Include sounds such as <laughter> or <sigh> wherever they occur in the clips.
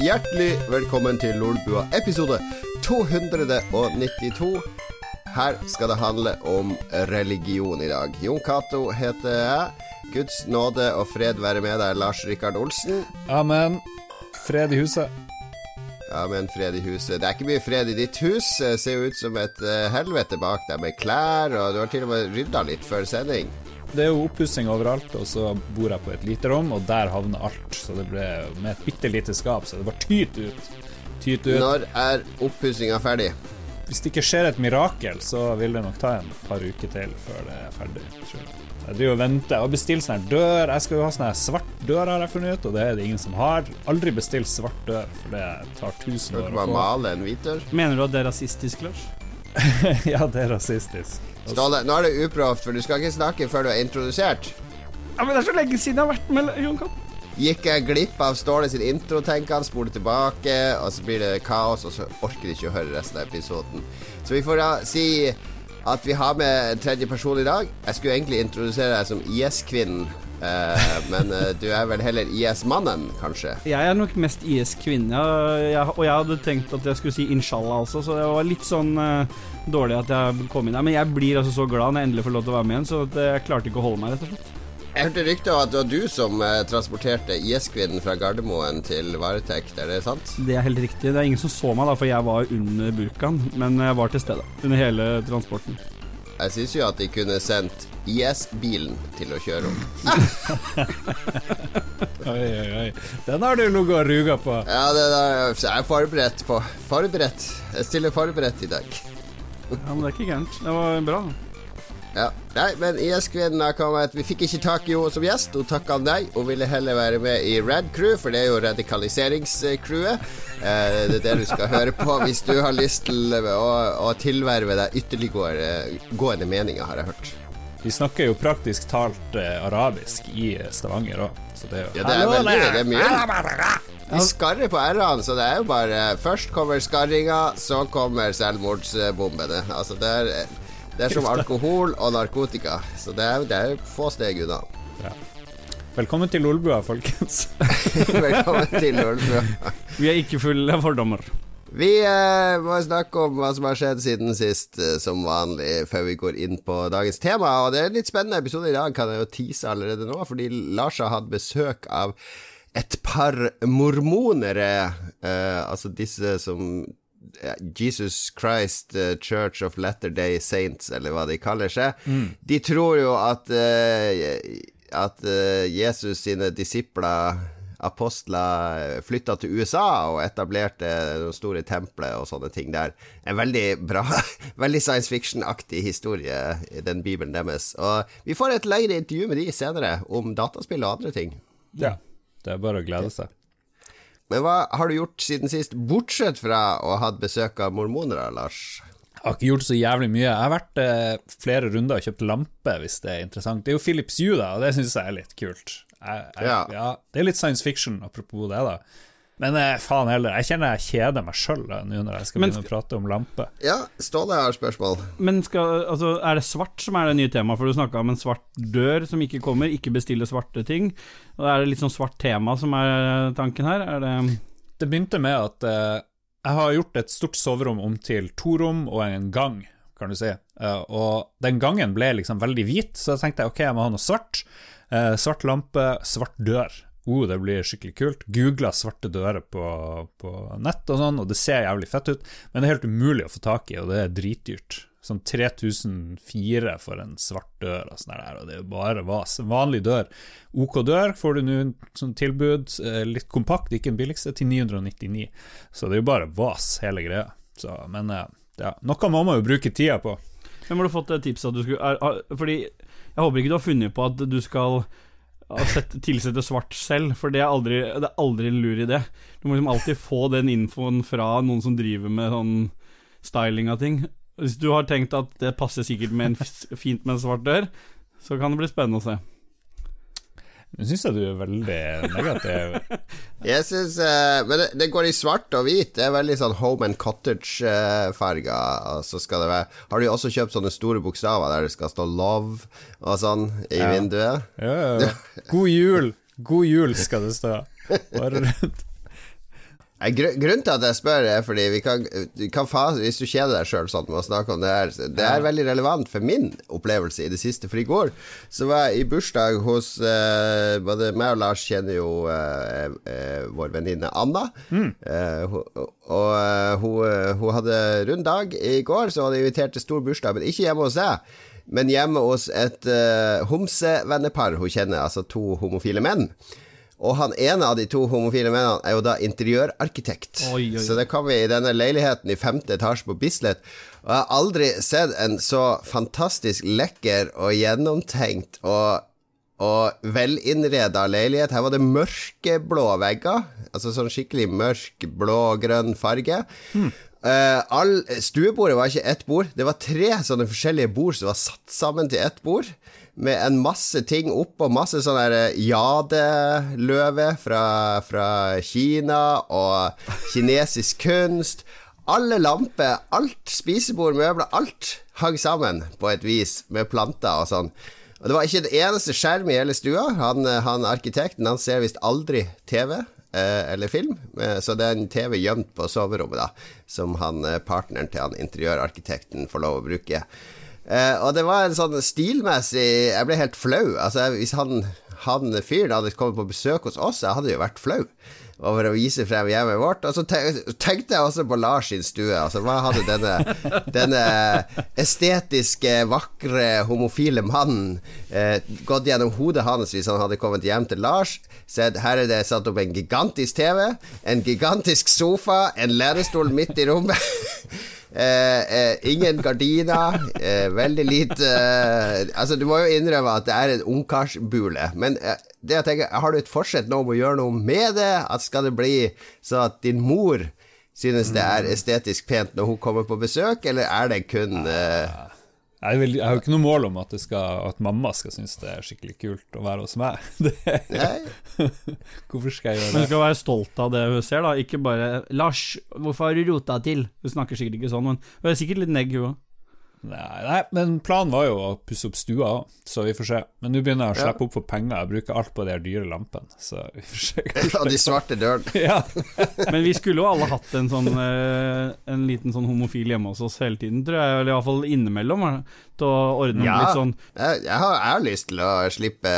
hjertelig velkommen til Lolbua episode 292. Her skal det handle om religion i dag. Jon Cato heter jeg. Guds nåde og fred være med deg, Lars Rikard Olsen. Amen. Fred i huset. Amen, fred i huset. Det er ikke mye fred i ditt hus. Det ser jo ut som et uh, helvete bak deg med klær, og du har til og med rydda litt før sending. Det er jo oppussing overalt, og så bor jeg på et lite rom, og der havner alt. Så det ble med et bitte lite skap, så det bare tyt ut. Tyt ut. Når er oppussinga ferdig? Hvis det ikke skjer et mirakel, så vil det nok ta en par uker til før det er ferdig. Tror jeg. jeg driver og venter og bestiller sånn dør. Jeg skal jo ha sånn svart dør, har jeg funnet ut, og det er det ingen som har. Aldri bestill svart dør, for det tar tusen Kan år å få. Mener du at det er rasistisk, Lars? <laughs> ja, det er rasistisk. Ståle, nå er det uproft, for du skal ikke snakke før du er introdusert. Ja, men Det er så lenge siden jeg har vært med Jon Katt. Gikk jeg glipp av Ståle sin intro, tenker han, spoler tilbake, og så blir det kaos, og så orker de ikke å høre resten av episoden. Så vi får da si at vi har med en tredje person i dag. Jeg skulle egentlig introdusere deg som IS-kvinnen, eh, men eh, du er vel heller IS-mannen, kanskje? Jeg er nok mest IS-kvinne, og jeg hadde tenkt at jeg skulle si inshallah også, så det var litt sånn eh, dårlig at jeg kom inn her. Men jeg blir altså så glad når jeg endelig får lov til å være med igjen, så jeg klarte ikke å holde meg, rett og slett. Jeg hørte rykter om at det var du som eh, transporterte IS-kvinnen fra Gardermoen til varetekt, er det sant? Det er helt riktig. Det er ingen som så meg, da, for jeg var under burkaen, men jeg var til stede under hele transporten. Jeg syns jo at de kunne sendt IS-bilen til å kjøre om. <laughs> Oi, oi, oi. Den har du ligget og ruga på. Ja, det er jeg er forberedt på Forberedt. Jeg stiller forberedt i dag. Ja, men det er ikke gærent. Det var bra. Ja. Nei, men IS-kvinnen har kommet Vi fikk ikke tak i henne som gjest. Hun takka nei. Hun ville heller være med i Rad Crew, for det er jo radikaliseringscrewet. Eh, det er det du skal høre på hvis du har lyst til å, å tilverve deg ytterliggående gående meninger, har jeg hørt. De snakker jo praktisk talt eh, arabisk i Stavanger òg, så det er jo Ja, det er veldig Det er mye. De skarrer på r-ene, så det er jo bare Først kommer skarringa, så kommer selvmordsbombene. Altså, det er, det er som alkohol og narkotika, så det er, det er få steg unna. Velkommen til Lolbua, folkens. <laughs> Velkommen til Lolbua. Vi er ikke fulle av fordommer. Vi eh, må snakke om hva som har skjedd siden sist, eh, som vanlig, før vi går inn på dagens tema. Og det er en litt spennende episode i dag, kan jeg jo tease allerede nå, fordi Lars har hatt besøk av et par mormonere, eh, altså disse som eh, Jesus Christ eh, Church of Latter-day Saints, eller hva de kaller seg. De tror jo at, eh, at eh, Jesus sine disipler apostler flytta til USA og etablerte noen store templer og sånne ting der. En veldig bra, <laughs> veldig science fiction-aktig historie i den bibelen deres. Og vi får et lengre intervju med de senere om dataspill og andre ting. Ja, det er bare å glede seg. Men hva har du gjort siden sist, bortsett fra å ha hatt besøk av mormonere, Lars? Jeg har ikke gjort så jævlig mye. Jeg har vært eh, flere runder og kjøpt lampe, hvis det er interessant. Det er jo Philips Hue, da, og det syns jeg er litt kult. Jeg, jeg, Ja. ja. Det er litt science fiction, apropos det, da. Men eh, faen heller, jeg kjenner jeg kjeder meg sjøl nå når jeg skal Men begynne å prate om lampe. Ja, Ståle har spørsmål. Men skal, altså, er det svart som er det nye temaet? For du snakka om en svart dør som ikke kommer, ikke bestille svarte ting. Og Er det litt sånn svart tema som er tanken her? Er det Det begynte med at uh, jeg har gjort et stort soverom om til to rom og en gang, kan du si. Uh, og den gangen ble liksom veldig hvit, så jeg tenkte jeg ok, jeg må ha noe svart. Uh, svart lampe, svart dør. Oh, det blir skikkelig kult. Googla svarte dører på, på nett og sånn, og det ser jævlig fett ut, men det er helt umulig å få tak i, og det er dritdyrt. Sånn 3004 for en svart dør og sånn der, og det er jo bare vas. En vanlig dør. OK dør får du nå sånn tilbud, eh, litt kompakt, ikke den billigste, til 999. Så det er jo bare vas, hele greia. Så, men eh, ja, noe må man jo bruke tida på. Hvem har du fått tipset at du skulle er, Fordi jeg håper ikke du har funnet på at du skal ha sett, tilsette svart selv, for det er aldri, det er aldri en lur idé. Du må liksom alltid få den infoen fra noen som driver med sånn styling av ting. Hvis du har tenkt at det passer sikkert med en fint med en svart dør, så kan det bli spennende å se. Nå syns jeg du er veldig negativ. <laughs> Jeg synes, uh, Men det, det går i svart og hvit. Det er veldig sånn home and cottage farger Og så skal det være Har du også kjøpt sånne store bokstaver der det skal stå 'love' og sånn i Ja. vinduet? Ja, ja. <laughs> God jul! God jul skal det stå. Bare <laughs> rundt. Grunnen til at jeg spør, er fordi vi kan, kan fa Hvis du kjeder deg sjøl sånn med å snakke om det her Det er veldig relevant for min opplevelse i det siste. For i går så var jeg i bursdag hos eh, Både meg og Lars kjenner jo eh, eh, vår venninne Anna. Eh, hun- og hun, hun hadde rund dag i går, så hun hadde invitert til stor bursdag, men ikke hjemme hos deg. Men hjemme hos et uh, homsevennepar hun kjenner, altså to homofile menn. Og han ene av de to homofile mennene er jo da interiørarkitekt. Oi, oi. Så det kom vi i denne leiligheten i femte etasje på Bislett. Og jeg har aldri sett en så fantastisk lekker og gjennomtenkt og, og velinnreda leilighet. Her var det mørkeblå vegger, altså sånn skikkelig mørk blå-grønn farge. Eh, all, stuebordet var ikke ett bord, det var tre sånne forskjellige bord som var satt sammen til ett bord. Med en masse ting oppå, masse sånn der eh, jadeløve fra, fra Kina og kinesisk kunst. Alle lamper, alt, spisebord, møbler, alt hang sammen på et vis, med planter og sånn. Og det var ikke det eneste skjerm i hele stua. Han, eh, han arkitekten han ser visst aldri TV eh, eller film, eh, så det er en TV gjemt på soverommet, da, som han, partneren til han interiørarkitekten får lov å bruke. Eh, og det var en sånn stilmessig Jeg ble helt flau. Altså, hvis han, han fyren hadde kommet på besøk hos oss, jeg hadde jo vært flau over å vise frem hjemmet vårt. Og så tenkte jeg også på Lars sin stue. Altså, hva hadde denne, <laughs> denne estetiske, vakre, homofile mannen eh, gått gjennom hodet hans hvis han hadde kommet hjem til Lars? Sett, her er det satt opp en gigantisk TV, en gigantisk sofa, en lærestol midt i rommet. <laughs> Eh, eh, ingen gardiner, eh, veldig lite eh, Altså, du må jo innrømme at det er en ungkarsbule, men det jeg tenker, har du et forsett nå om å gjøre noe med det? At skal det bli så at din mor synes det er estetisk pent når hun kommer på besøk, eller er det kun eh, Jeg, vil, jeg har jo ikke noe mål om at, det skal, at mamma skal synes det er skikkelig kult å være hos meg. <laughs> <laughs> Hvorfor skal jeg Men gjøre du det? skal være stolt av det hun ser, da. Ikke bare 'Lars, hvorfor har du rota til?' Hun snakker sikkert ikke sånn, men hun er sikkert litt negg, hun òg. Nei, nei, men planen var jo å pusse opp stua òg, så vi får se. Men nå begynner jeg å slippe opp for penger. Jeg bruker alt på de dyre lampene, så vi får se. <laughs> Og de svarte dørene. <laughs> ja. <laughs> Men vi skulle jo alle hatt en sånn eh, En liten sånn homofil hjemme hos oss hele tiden, tror jeg. Eller iallfall innimellom. eh, Til å ordne Ja. litt sånn Jeg, jeg, har, jeg har lyst til å slippe,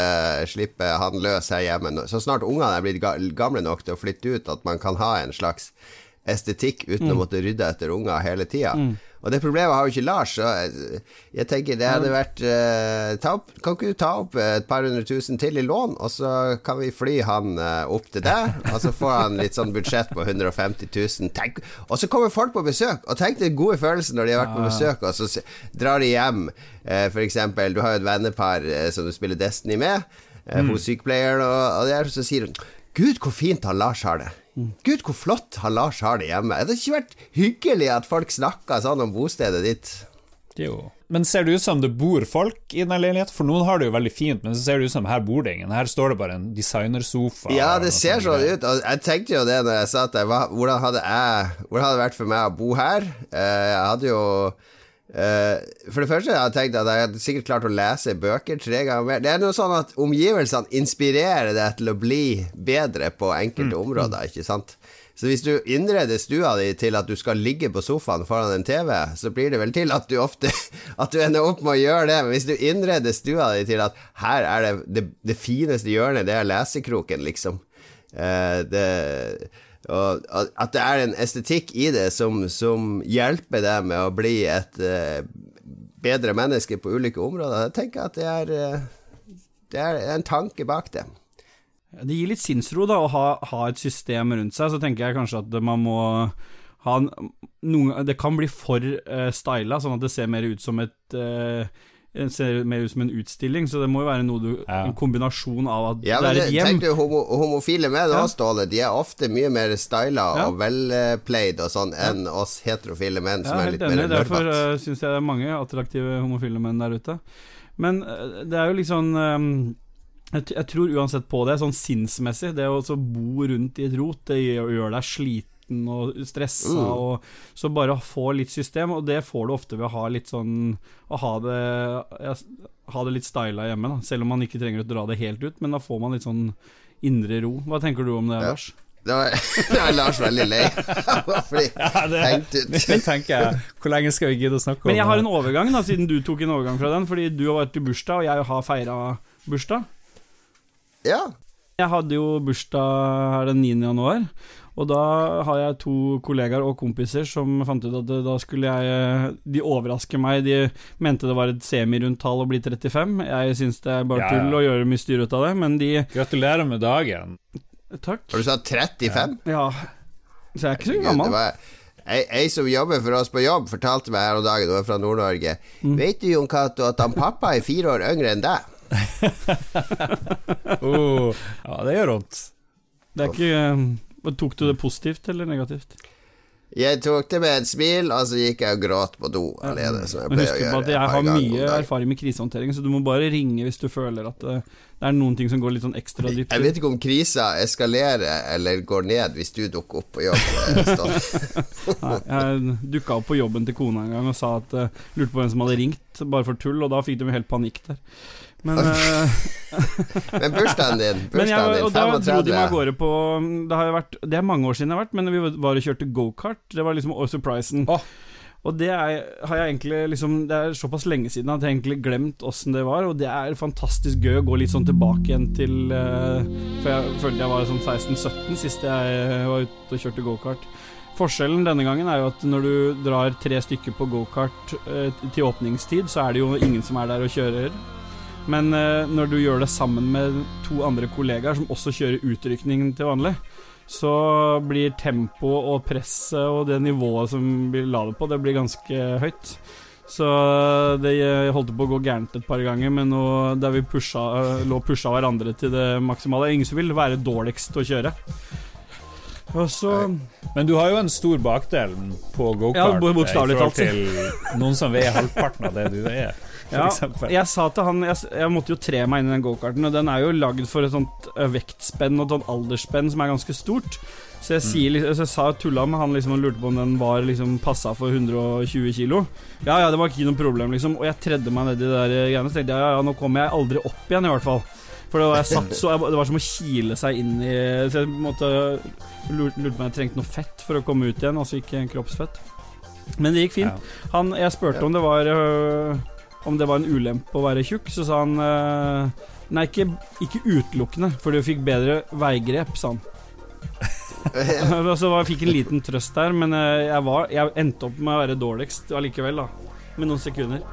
slippe han løs her hjemme. Så snart ungene er blitt gamle nok til å flytte ut, at man kan ha en slags estetikk uten å måtte rydde etter unger hele tida. Og det problemet har jo ikke Lars, så jeg, jeg tenker det hadde vært eh, opp, Kan ikke du ta opp et par hundre tusen til i lån, og så kan vi fly han eh, opp til deg, og så får han litt sånn budsjett på 150 000. Tenk, og så kommer folk på besøk, og tenk den gode følelsen når de har vært på besøk, og så drar de hjem. Eh, for eksempel, du har jo et vennepar eh, som du spiller Destiny med, eh, hun sykepleieren, og, og der, så sier hun Gud, hvor fint han Lars har det. Gud, hvor flott han Lars har det hjemme. Det hadde ikke vært hyggelig at folk snakka sånn om bostedet ditt. Jo. Men ser det ut som det bor folk i den leiligheten? For noen har det jo veldig fint, men så ser det ut som her bor det ingen. Her står det bare en designersofa. Ja, det ser sånn ut. Og jeg tenkte jo det når jeg satt der. Hvordan, hadde jeg, hvordan hadde det vært for meg å bo her? Eh, jeg hadde jo For det første har jeg tenkt at jeg hadde sikkert klart å lese bøker tre ganger mer. Det er noe sånn at omgivelsene inspirerer deg til å bli bedre på enkelte områder, ikke sant? Så hvis du innreder stua di til at du skal ligge på sofaen foran en TV, så blir det vel til at du ofte <laughs> At du ender opp med å gjøre det. Men hvis du innreder stua di til at her er det det, det fineste hjørnet, det er lesekroken, liksom. Uh, det, og at det er en estetikk i det som, som hjelper deg med å bli et uh, bedre menneske på ulike områder. Jeg tenker at det er, uh, det er en tanke bak det. Det gir litt sinnsro da å ha, ha et system rundt seg. Så tenker jeg kanskje at man må ha noen, Det kan bli for uh, styla, sånn at det ser mer ut som et eh, det ser mer ut som en utstilling, så det må jo være noe du, Ja. en kombinasjon av at Ja, det er et hjem. tenk du homo, homofile menn Ja. Ståle. De er ofte mye mer styla Ja. og velplayed og sånn enn oss heterofile menn som Ja, er litt enig. mer Derfor nerdete. uh, syns jeg det er mange attraktive homofile menn der ute. Men uh, det er jo liksom um, jeg, jeg tror uansett på det, sånn sinnsmessig. Det å bo rundt i et rot, det gjør, gjør deg sliten og stressa. Mm. Og, så bare få litt system, og det får du ofte ved å ha litt sånn Å ha det, ja, ha det litt styla hjemme, da. Selv om man ikke trenger å dra det helt ut, men da får man litt sånn indre ro. Hva tenker du om det, Ja. Lars? Det var, <laughs> det var Lars veldig lei. <laughs> Fordi <laughs> Ja, det, hengt ut. nå tenker jeg Hvor lenge skal vi gidde å snakke om det? Men jeg har en overgang, da, siden du tok en overgang fra den. Fordi du har vært i bursdag, og jeg har feira bursdag. Ja. Jeg hadde jo bursdag her den 9. januar, og da har jeg to kollegaer og kompiser som fant ut at da skulle jeg De overrasker meg. De mente det var et semirundt tall å bli 35. Jeg syns det er bare Ja, ja. tull å gjøre mye styr ut av det, men de Gratulerer med dagen. Takk. Har du sagt 35? Ja. Så jeg er ikke så gammel. det var Ei, ei som jobber for oss på jobb, fortalte meg her om dagen, hun er fra Nord-Norge. Mm. Vet du, Jon Cato, at han pappa er fire år yngre enn deg? <laughs> Oh, ja, det gjør vondt. Det er ikke eh, Tok du det positivt eller negativt? Jeg tok det med et smil, og så gikk jeg og gråt på do alene, som jeg Men husk på at jeg har mye erfaring med krisehåndtering, så du må bare ringe hvis du føler at det, det er noen ting som går litt sånn ekstra dypt. Jeg vet ikke om krisa eskalerer eller går ned hvis du dukker opp på jobb. eh, <laughs> Nei, jeg dukka opp på jobben til kona en gang og sa at uh, lurte på hvem som hadde ringt, bare for tull, og da fikk de helt panikk der. Men, <laughs> eh, Men bursdagen din, <laughs> bursdagen jeg, bursdagen og da dro de 35 på Det har vært Det er mange år siden jeg har vært, men vi var og kjørte gokart. Det var liksom surprisen. Oh. Og det er, har jeg egentlig liksom Det er såpass lenge siden at jeg egentlig glemt åssen det var, og det er fantastisk gøy å gå litt sånn tilbake igjen til uh, For jeg følte jeg var sånn 16-17 sist jeg var ute og kjørte gokart. Forskjellen denne gangen er jo at når du drar tre stykker på gokart uh, til åpningstid, så er det jo ingen som er der og kjører. Men eh, når du gjør det sammen med to andre kollegaer som også kjører utrykning til vanlig, så blir tempoet og presset og det nivået som blir ladet på, det blir ganske høyt. Så det holdt på å gå gærent et par ganger, men nå der vi pusha, lå og pusha hverandre til det maksimale. Ingen som vil være dårligst til å kjøre. Så Men du har jo en stor bakdel på gokart ja, i forhold til noen som veier halvparten av det du er, Ja, jeg sa til han jeg, jeg måtte jo tre meg inn i den gokarten, og den er jo lagd for et sånt vektspenn og et sånt aldersspenn som er ganske stort. Så jeg, sier, liksom- så jeg sa tulla med han liksom og lurte på om den var liksom passa for 120 kilo. Ja, ja, det var ikke noe problem, liksom. Og jeg tredde meg ned i de der greiene. Så tenkte jeg ja, ja, nå kommer jeg aldri opp igjen, i hvert fall. For det var, så, det var som å kile seg inn i Så jeg måtte lurte, lurte om jeg trengte noe fett for å komme ut igjen, altså ikke kroppsfett. Men det gikk fint. Han, jeg spurte om det var øh, Om det var en ulempe å være tjukk, så sa han uh, Nei, ikke, ikke utelukkende, for du fikk bedre veigrep, sa han. <laughs> så jeg fikk en liten trøst der, men øh, jeg, var, jeg endte opp med å være dårligst allikevel, da. Med noen sekunder.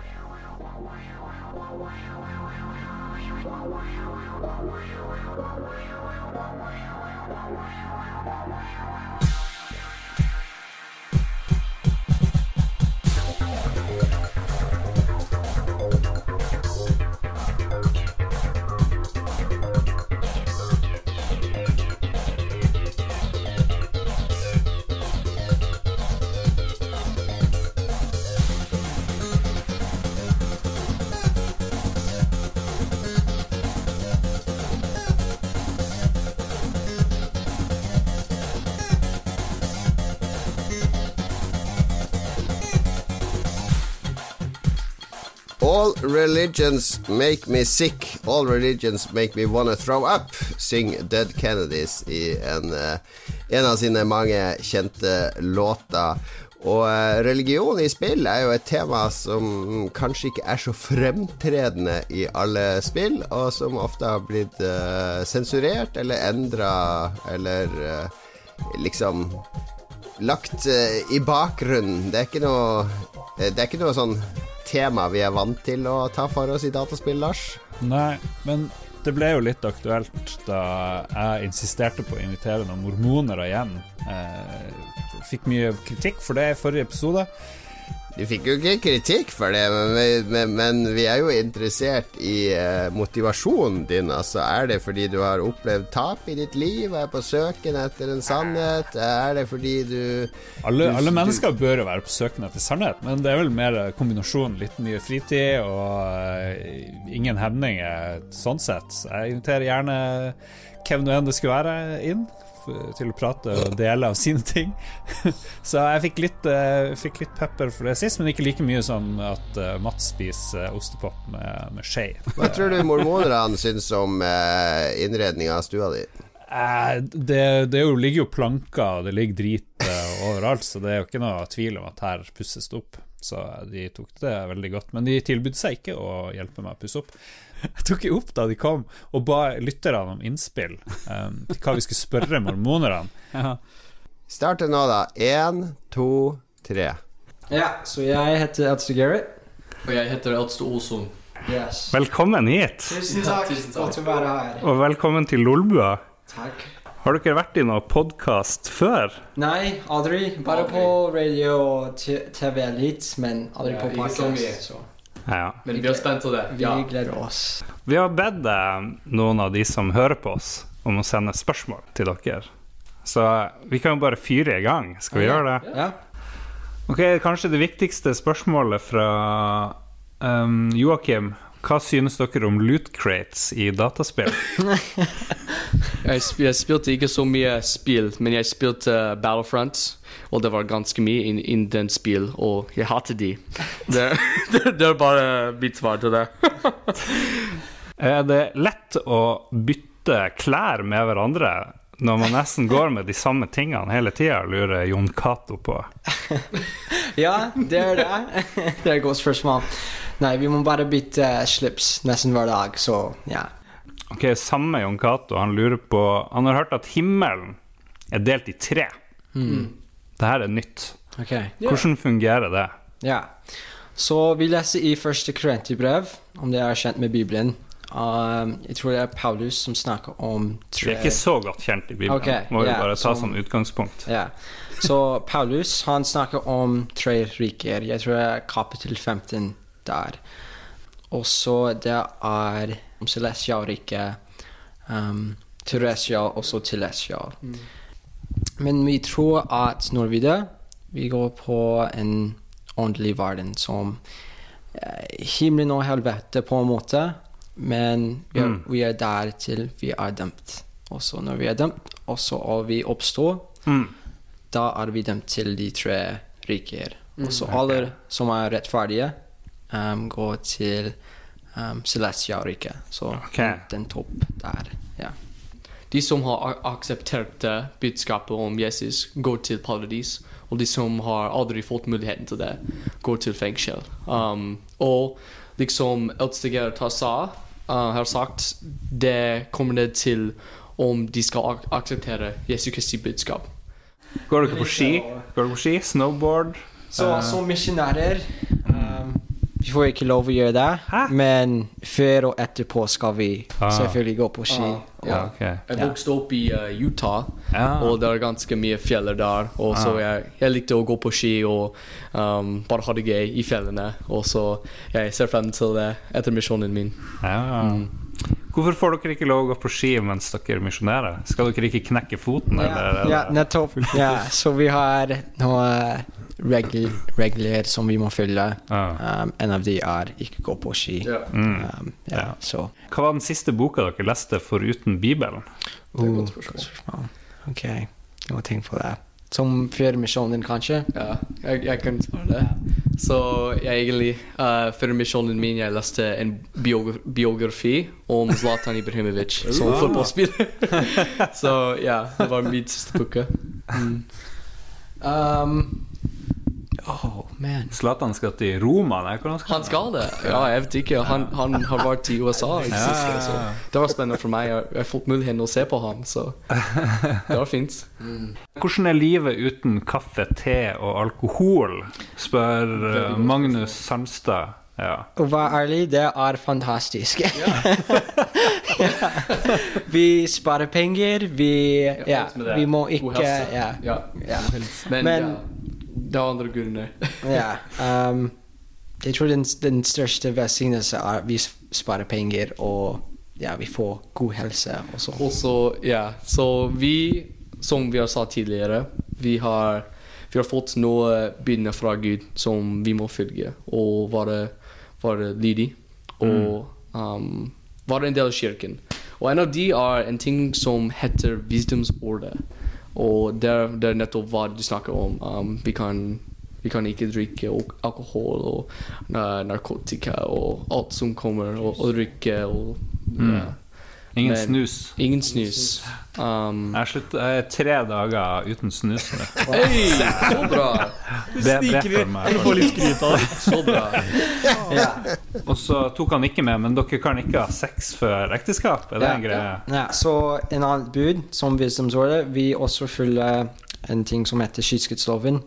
All religions make me sick, all religions make me wanna throw up, synger Dead Kennedys i en, eh, en av sine mange kjente låter. Og eh, religion i spill er jo et tema som kanskje ikke er så fremtredende i alle spill, og som ofte har blitt uh, sensurert eller endra eller uh, liksom lagt uh, i bakgrunnen. Det er ikke noe Det er ikke noe sånn tema vi er vant til å ta for oss i dataspill, Lars. Nei, men det ble jo litt aktuelt da jeg insisterte på å invitere noen mormoner igjen. Eh, fikk mye kritikk for det i forrige episode. Du fikk jo ikke kritikk for det, men, vi- men, men vi er jo interessert i eh, motivasjonen din. Altså, er det fordi du har opplevd tap i ditt liv, er på søken etter en sannhet? Er det fordi du Alle, Du- alle du- mennesker bør jo være på søken etter sannhet, men det er vel mer kombinasjonen litt mye fritid og uh, ingen hemninger sånn sett. Jeg inviterer gjerne hvem nå enn det skulle være, inn til å prate og dele av sine ting. <laughs> Så jeg fikk litt, uh, fikk litt pepper for det sist, men ikke like mye som at uh, Mats spiser eh, ostepop med, med skje. Hva tror du mormonerne syns om uh, innredninga av stua di? Eh, det, det jo, ligger jo planker, og det ligger drit eh, overalt, så det er jo ikke noe tvil om at her pusses det opp. Så de tok det veldig godt. Men de tilbød seg ikke å hjelpe meg å pusse opp. <laughs> Jeg tok jo opp da de kom, og ba lytterne om innspill um, til hva vi skulle spørre mormonerne. <laughs> Ja. Starte nå, da. Én, to, tre. Ja, så jeg heter Atsu Gary. Og jeg heter Atsu Osom. Yes. Velkommen hit, Tusen Ja, takk. <laughs> tusen takk. Godt å være her. og velkommen til Lolbua. Takk. Har dere vært i noen podkast før? Nei, aldri. Bare på radio og TV litt, men aldri Ja, på ikke Ja. Men vi er spent på det. vi gleder oss. Vi har bedt noen av de som hører på oss, om å sende spørsmål til dere. Så vi kan jo bare fyre i gang. Skal vi gjøre det? Ja. Ok, Kanskje det viktigste spørsmålet fra um, Joakim. Hva synes dere om loot crates i dataspill? <laughs> Jeg, sp jeg spilte ikke så mye spill, men jeg spilte uh, Battlefront. Og det var ganske mye innen in den spill, og jeg hater de. <laughs> Det, <laughs> det, det er bare mitt svar til det. Er det lett å bytte klær med hverandre når man nesten går med de samme tingene hele tida, lurer Jon Cato på. ja, det er det. det er et godt spørsmål. Nei, vi må bare bytte slips nesten hver dag, så ja. Ok, Samme Jon Cato, han lurer på Han har hørt at himmelen er delt i tre. Det her er nytt. Okay. Hvordan fungerer det? Ja. Så vi leser i første Korinterbrev, om det er kjent med Bibelen. Um, jeg tror det er Paulus som snakker om tre... Det er ikke så godt kjent i Bibelen. Ok, Må jo ja, bare ta som, som utgangspunkt. Ja. Så Paulus han snakker om tre riker. Jeg tror det er kapittel 15 der. Og så det er celestialriket, um, terrestrial og så telestial. Men vi tror at når vi dør, vi går på en åndelig verden som uh, himmelen og helvete på en måte, men vi er, Mm. vi er der til vi er dømt. Og så når vi er dømt, og så og vi oppstår, Mm. da er vi dømt til de tre riker. Og så alle som er rettferdige, um, går til um, celestialriket. Så okay. den topp der. Ja. De som har akseptert uh, budskapet om Jesus, går til paradis. Og de som har aldri fått muligheten til det, går til fengsel. Um, og liksom Elsteger sa, uh, har sagt, det kommer ned til om de skal ak akseptere Jesu Kristi budskap. Går dere på ski? Går dere på ski? Snowboard? Så Eh, som misjonærer um, Vi får ikke lov å gjøre det, Hæ? men før og etterpå skal vi Ah. selvfølgelig gå på ski. Ah, Ja, Okay. Jeg Ja. vokste opp i uh, Utah, ah. og det er ganske mye fjeller der. Og så Ah. jeg, jeg likte å gå på ski og um, bare ha det gøy i fjellene. Og så jeg ser frem til det etter misjonen min. Mm. Hvorfor får dere ikke lov å gå på ski mens dere misjonerer? Skal dere ikke knekke foten, eller? Ja, eller? nettopp. <laughs> Ja, så vi har noen regler, regler som vi må følge. Ja. Um, en av de er ikke gå på ski. Mm. Um, ja, Ja. så Hva var den siste boka dere leste foruten Bibelen? uh, godt spørsmål. Ok, jeg må tenke på det. Som før misjonen, kanskje? Ja, jeg, jeg kan svare det. Så jeg egentlig, uh, før misjonen min, jeg leste en biogra biografi om Zlatan Ibrahimovic <laughs> som fotballspiller. <laughs> så ja, det var min siste boka. Mm. Um, oh, man. Zlatan skal til Roma? Nei, hvordan skal Han skal det? Ja, jeg vet ikke. Han, han har vært i USA i det siste. Så det var spennende for meg. Jeg har fått muligheten å se på ham, så det var fint. Hvordan er livet uten kaffe, te og alkohol? spør eh, Magnus Sandstad. Ja. Å være ærlig, det er fantastisk. <laughs> vi sparer penger, vi Ja, vi må ikke. Ja. Ja. ja. Men, Men- ja, det er andre grunner. <laughs> ja. Um, jeg tror den, den største velsignelsen er at vi sparer penger, og ja, vi får god helse også. Og så, ja, så vi, som vi har sagt tidligere, vi har, vi har fått noe begynner fra Gud som vi må følge, og være, være lydig, og um, være en del av kirken. Og en av de er en ting som heter visdomsordet. Og det er, nettopp hva du snakker om. Um, vi, kan, vi kan ikke drikke al- alkohol og uh, narkotika og alt som kommer, og, og drikke og ja. Ingen Men- snus. Ingen snus. Um, Jeg, slutt, jeg er tre dager uten snus nå. <laughs> Hei, så bra! Det er Sniker Du får litt skryt av det. <laughs> Så bra. Og så tok han ikke med, men dere kan ikke ha sex før ekteskap? Er det Ja. en greie? Ja, så en annen bud som visdomsåret, vi også følger en ting som heter kyskhetsloven.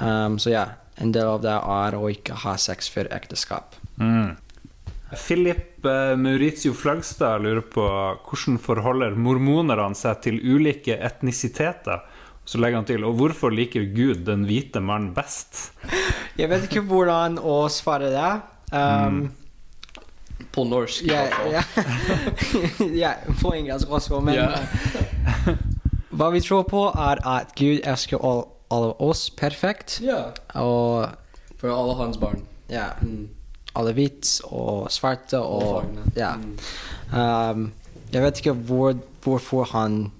Um, så ja, en del av det er å ikke ha sex før ekteskap. Mm. Philip eh, Maurizio Flagstad lurer på hvordan forholder mormonerne seg til ulike etnisiteter? Så legger han til og hvorfor liker Gud den hvite mannen best? Jeg vet ikke hvordan å svare det. Um, På norsk. i hvert fall. ja. ja, <laughs> på engelsk også, men Ja. uh, Hva vi tror på, er at Gud elsker all- alle oss perfekt. Ja. Og For alle hans barn. ja, Mm. Alle hvit og svarte og. Ja. Mm. Um, jeg vet ikke hvor, hvorfor han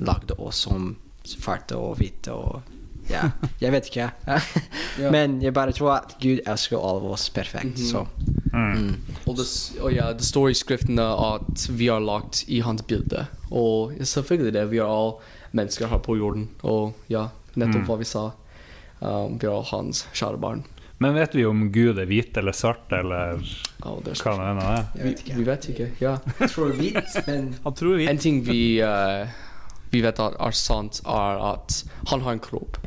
lagde oss som svarte og hvite og Ja, jeg vet ikke. <laughs> Men jeg bare tror at Gud elsker alle oss perfekt, Mhm. så Mm. Og det, og ja, det står i skriftene at vi er lagt i hans bilde. Og selvfølgelig det, vi er alle mennesker her på jorden. Og ja, nettopp Mm. hva vi sa. Um, vi er hans kjære barn. Men vet vi om Gud er hvit eller svart, eller oh, det hva det nå er? vi, vet ikke. vi vet ikke. Ja. Jeg tror hvit, men <laughs> Han tror hvit. En ting vi, uh, vi vet at er sant, er at han har en kropp.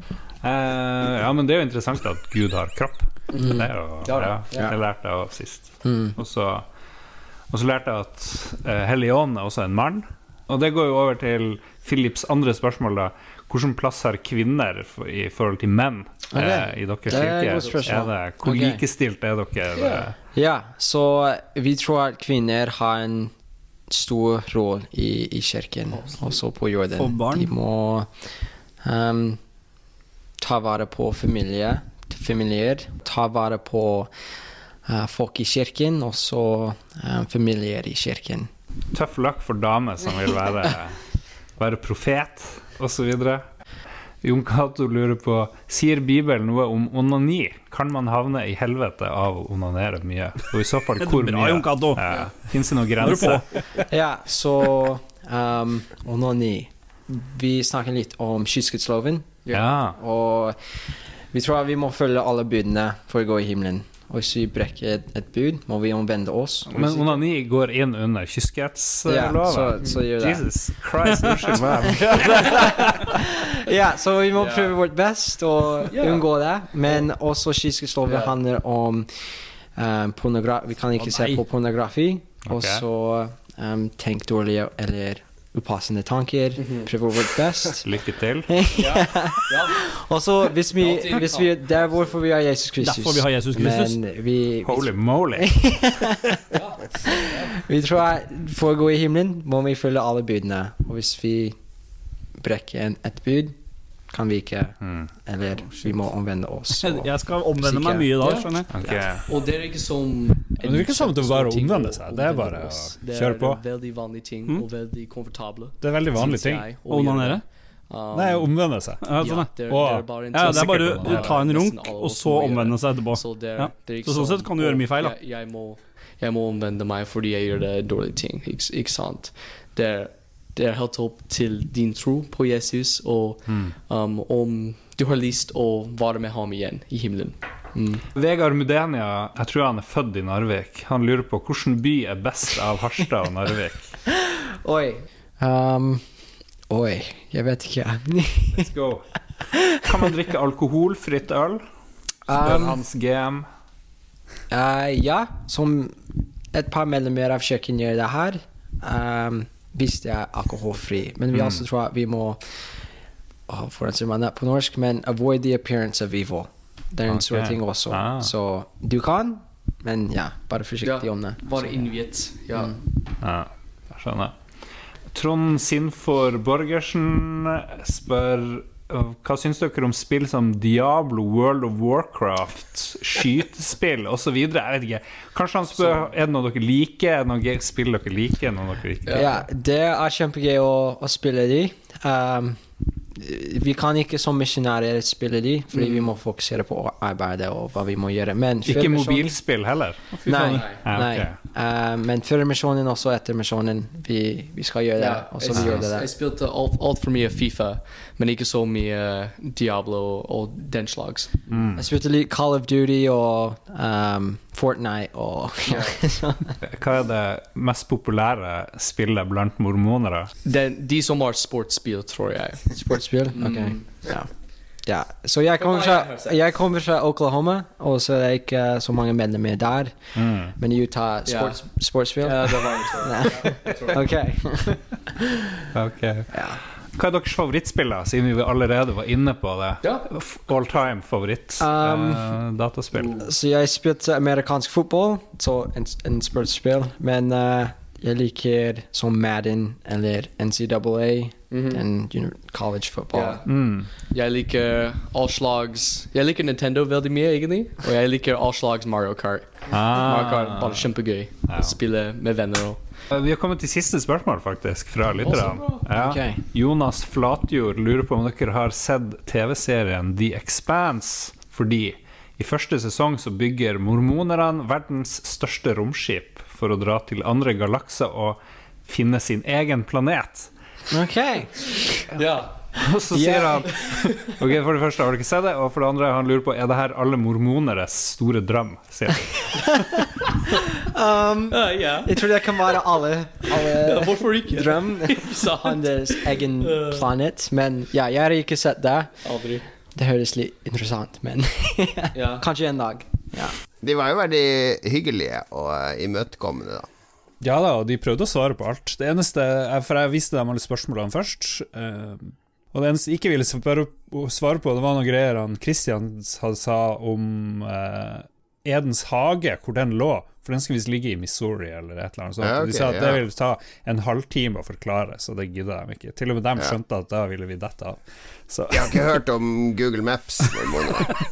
Uh, ja, men det er jo interessant at Gud har kropp. Det er jo Ja, ja, ja. Det lærte jeg av sist. mm. Og så, og så lærte jeg at uh, Hellig Ånd er også en mann. Og det går jo over til Philips andre spørsmål, da. Hvilken plass har kvinner for, i forhold til menn okay. eh, i deres det er kirke? Er det, hvor okay. likestilt er dere? Ja, så vi tror at kvinner har en stor rolle i, i kirken, også på jorden. For barn? De må um, ta vare på familie, familier, ta vare på uh, folk i kirken, også um, familier i kirken. Tøff lakk for damer som vil være, <laughs> være profet, osv. Jon Cato lurer på Sier Bibelen noe om onani? Kan man havne i helvete av å onanere mye? Og i så fall <laughs> Det hvor bra, mye? Jon Cato. Ja. Fins det noen er grenser? <laughs> Ja, så um, onani. Vi snakker litt om kyskhetsloven, Ja. og vi tror at vi må følge alle budene for å gå i himmelen. Og hvis vi brekker et, et bud, må vi omvende oss. Og Men onani går inn under kyskhetsloven? Ja, så gjør det. Jesus Christ, unnskyld meg. <laughs> <laughs> Ja, så vi må prøve vårt best og yeah. unngå det. Men også kyskhetsloven yeah. handler om um, pornografi Vi kan ikke oh, se på pornografi. Og så um, tenk dårlig eller upassende tanker. Prøve vårt best. <laughs> Lykke til. <laughs> Ja. ja. Og så hvis vi, hvis vi Det er hvorfor vi har Jesus Kristus. Derfor vi har Jesus Kristus. Men vi, vi, Holy moly. <laughs> vi tror at for å gå i himmelen må vi følge alle budene. Og hvis vi brekker en, et bud, kan vi ikke Mm. Eller vi må omvende oss. og- Jeg skal omvende meg mye i dag, skjønner jeg. Ok. Og det er ikke som Men det virker som det bare å omvende seg. Det er bare å kjøre på. Det er veldig vanlige ting, Mm. og veldig komfortable. Det er veldig vanlig synes ting. Å onanere? Um, Nei, omvende seg. Ja, sånn, ja, ja. det er, det bare Ja, det er bare å ta en runk, og så omvende seg etterpå. Så, det, Ja. det er ikke Så sånn sånn- sett kan du gjøre mye feil, da. Jeg, jeg, må, jeg må omvende meg fordi jeg gjør det dårlige ting, ikke, ikke sant? Det er, det er helt opp til din tro på Jesus, og Mm. um, om du har lyst å være med ham igjen i himmelen. Mm. Vegard Mudenia, jeg tror han er født i Narvik. Han lurer på hvilken by er best av Harstad og Narvik. <laughs> Oi. Um, oi, jeg vet ikke. Let's go. Kan man drikke alkoholfritt øl? Spør Um, Hans GM. Uh, ja, som et par medlemmer av kjøkkenet gjør det her. Um, hvis det er alkoholfri. Men vi Mm. også tror at vi må oh, For å si det på norsk, men avoid the appearance of evil. Det er en stor ting også. Ah. Så du kan, men ja, bare forsiktig Ja, om det. Bare innviet. Ja. Mm. Ja, jeg skjønner. Trond Sinfor Borgersen spør hva syns dere om spill som Diablo, World of Warcraft, skytespill osv.? Jeg vet ikke. Kanskje han spør er det noe dere liker, er det noe spill dere liker? Noe dere liker? Ja. Ja, det er kjempegøy å, å spille de. Um, Vi kan ikke som misjonærer spille de, fordi vi må fokusere på arbeidet og hva vi må gjøre. Men Ikke mobilspill heller? Nei. Ja, nei. ok. Eh, men før misjonen også etter misjonen, vi, vi skal gjøre det. Ja, jeg, vi gjør det jeg spilte alt, alt for mye Fifa, men ikke så mye Diablo og den slags. Mm. Jeg spilte litt Call of Duty og um, Fortnite og <laughs> Hva er det mest populære spillet blant mormonere? Den, de som har sportsspill, tror jeg. sportsspill. Ok, Mm. ja. Ja. Så jeg kommer, fra, jeg kommer fra Oklahoma, og så er det ikke så mange medlemmer der. Mm. Men Utah sports, sportsspill? Ja, det var det Nei. <laughs> <laughs> ok. Ja. Hva er deres favorittspill, da, siden vi allerede var inne på det? Ja. All time favoritt Um, uh, dataspill? Så jeg spilte amerikansk fotball, så en, en sportsspill. Men eh, jeg liker som Madden eller NCAA, den you know, college football. Yeah. Mm. Jeg liker all slags Jeg liker Nintendo veldig mye, egentlig. Og jeg liker all slags Mario Kart. Mario Kart Ah. Bare kjempegøy Ja. å spille med venner og Eh, Vi har kommet til siste spørsmål, faktisk, fra lytterne. Ja. Okay. Jonas Flatjord lurer på om dere har sett TV-serien The Expanse. Fordi i første sesong så bygger mormonerne verdens største romskip for å dra til andre galakser og finne sin egen planet. Ok. Ja. Og så sier han Ok, For det første har du ikke sett det, og for det andre han lurer på Er det her alle mormoneres store drøm. Sier han. Um, yeah. jeg tror det kan være alle, alle Hvorfor ikke? drøm <laughs> deres egen planet. Men ja, jeg har ikke sett det. Aldri. Det høres litt interessant, men Ja. <laughs> kanskje en dag. Ja. De var jo veldig hyggelige og eh, imøtekommende, da. Ja da, og de prøvde å svare på alt. Det eneste For jeg viste dem alle spørsmålene først. eh, og det eneste jeg ikke ville svare, på, det var noen greier han Christian sa om eh, Edens hage, hvor den lå. For den skal visst ligge i Missouri eller et eller annet sånt. Ja, okay, de sa at ja. det ville ta en halvtime å forklare, så det gidda de ikke. Til og med dem Ja. skjønte at da ville vi dette av. Så Jeg har ikke hørt om Google Maps. mormoner. <laughs>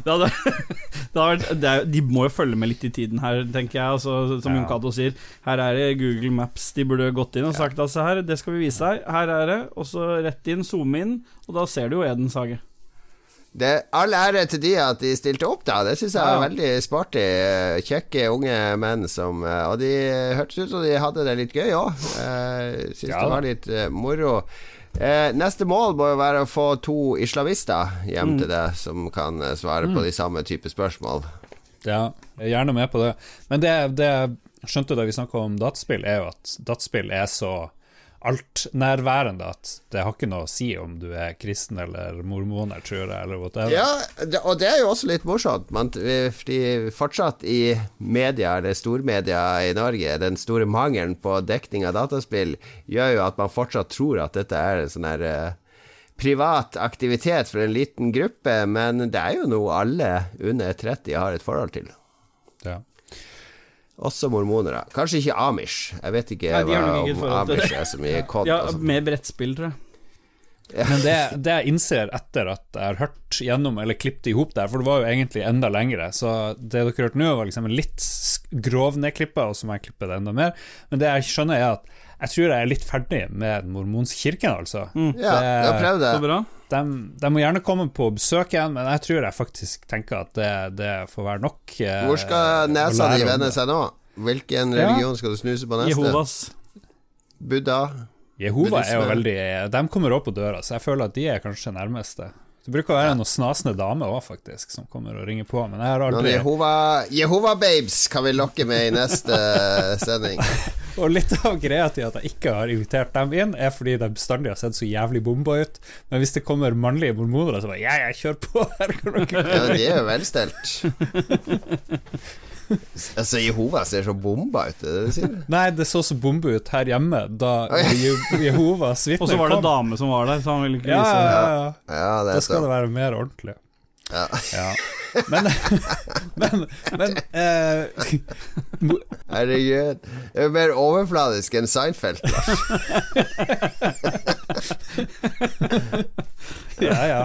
Det hadde, <laughs> det hadde vært, det er, de må jo følge med litt i tiden her, tenker jeg. Altså, som Ja. Jon Cato sier, her er det Google Maps. De burde gått inn og sagt altså her, det skal vi vise deg. Her er det. Og så rett inn, zoome inn, og da ser du jo Edens hage. Det All ære til de at de stilte opp, da. Det syns jeg er Ja. veldig sporty. Eh, Kjekke unge menn som eh, Og de hørtes ut som de hadde det litt gøy òg. Syns Ja det var litt eh, moro. Eh, neste mål må jo være å få to islamister hjem til deg som kan svare svare på de samme type spørsmål. Ja, jeg er gjerne med på det. Men det, det jeg skjønte da vi snakka om dataspill, er jo at dataspill er så altnærværende at det har ikke noe å si om du er kristen eller mormoner, tror jeg, eller whatever. Ja, og det er jo også litt morsomt. Man, fordi fortsatt i media, eller stormedia i Norge, den store mangelen på dekning av dataspill gjør jo at man fortsatt tror at dette er en sånn her eh, privat aktivitet for en liten gruppe, men det er jo noe alle under 30 har et forhold til. Ja. Også mormonere. Kanskje ikke Amish. Jeg vet ikke Nei, hva, om Amish er så mye kod. Ja, med brettspill, tror jeg. Men det, det jeg innser etter at jeg har hørt gjennom, eller klippet i hop der, for det var jo egentlig enda lengre, så det dere hørte nå, var liksom litt grovnedklippa, grov nedklippa, og så må jeg klippe det enda mer. Men det jeg skjønner, er at jeg tror jeg er litt ferdig med mormonskirken, altså. Mm. Ja, jeg har prøvd det. Så bra. De, de må gjerne komme på besøk igjen, men jeg tror jeg faktisk tenker at det, det får være nok. eh, Hvor skal nesa di vende seg nå? Hvilken Ja. religion skal du snuse på neste? Jehovas. Buddha? Jehova er jo veldig De kommer opp på døra, så jeg føler at de er kanskje nærmeste. Det bruker å være noen snasende damer òg, faktisk, som kommer og ringer på, men jeg har Noen Jehova, Jehova Babes kan vi lokke med i neste sending. <laughs> Og litt av greia til at jeg ikke har invitert dem inn, er fordi de bestandig har sett så jævlig bomba ut. Men hvis det kommer mannlige mormoner, så bare Ja, jeg kjør på! <laughs> Her kan dere Ja, de er jo velstelt. <laughs> <laughs> Altså, Jehova ser så bomba ut, det du sier? Nei, det så så bombe ut her hjemme da. <laughs> Je- Jehovas Og så var det en dame som var der, så han ville ikke Ja, vise ja, ja. Ja, det Da skal så. det være mer ordentlig. Ja. Ja. Men <laughs> Men, men eh, Herregud. Det er mer overfladisk enn Seinfeld. Lars. Ja, ja.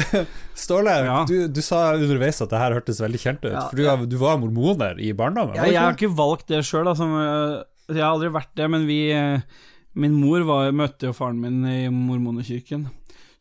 <laughs> Ståle, Ja. Du, du sa underveis at det her hørtes veldig kjent ut. Ja, For du, ja. du var mormoner i barndommen? Ja, jeg har ikke valgt det sjøl, altså. Jeg har aldri vært det, men vi, eh, Min mor var, møtte jo faren min i mormonerkirken.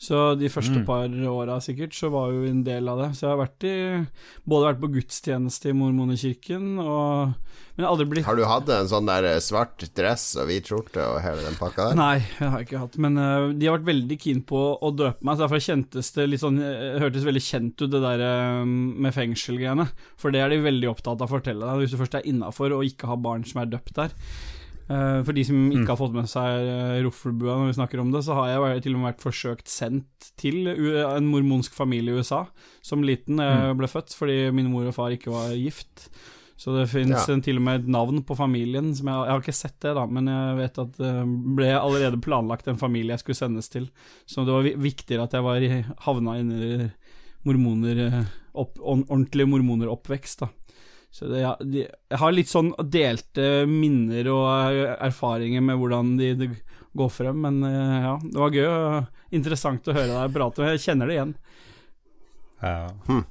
Så de første Mm. par åra sikkert, så var jo en del av det. Så jeg har vært i, både vært på gudstjeneste i mormonekirken og Men jeg har aldri blitt Har du hatt en sånn der eh, svart dress og hvit skjorte og hele den pakka der? Nei, det har jeg ikke hatt. Men uh, de har vært veldig keen på å døpe meg, så derfor kjentes det litt sånn eh, hørtes veldig kjent ut, det der eh, med fengselgreiene. For det er de veldig opptatt av å fortelle deg, hvis du først er innafor og ikke har barn som er døpt der. Eh, for de som ikke har fått med seg uh, Roffelbua når vi snakker om det, så har jeg til og med vært forsøkt sendt til en mormonsk familie i USA som liten jeg ble født, fordi min mor og far ikke var gift. Så det fins Ja. til og med et navn på familien. Som jeg, jeg har ikke sett det, da, men jeg vet at det ble allerede planlagt en familie jeg skulle sendes til. Så det var viktigere at jeg var i, havna inni mormoner eh, opp, ord- ordentlig mormoneroppvekst, da. Så det, ja, de, jeg har litt sånn delte minner og eh, erfaringer med hvordan de, de går frem, men eh, ja, det var gøy og interessant å høre deg prate, og jeg kjenner det igjen. Ja. Hm.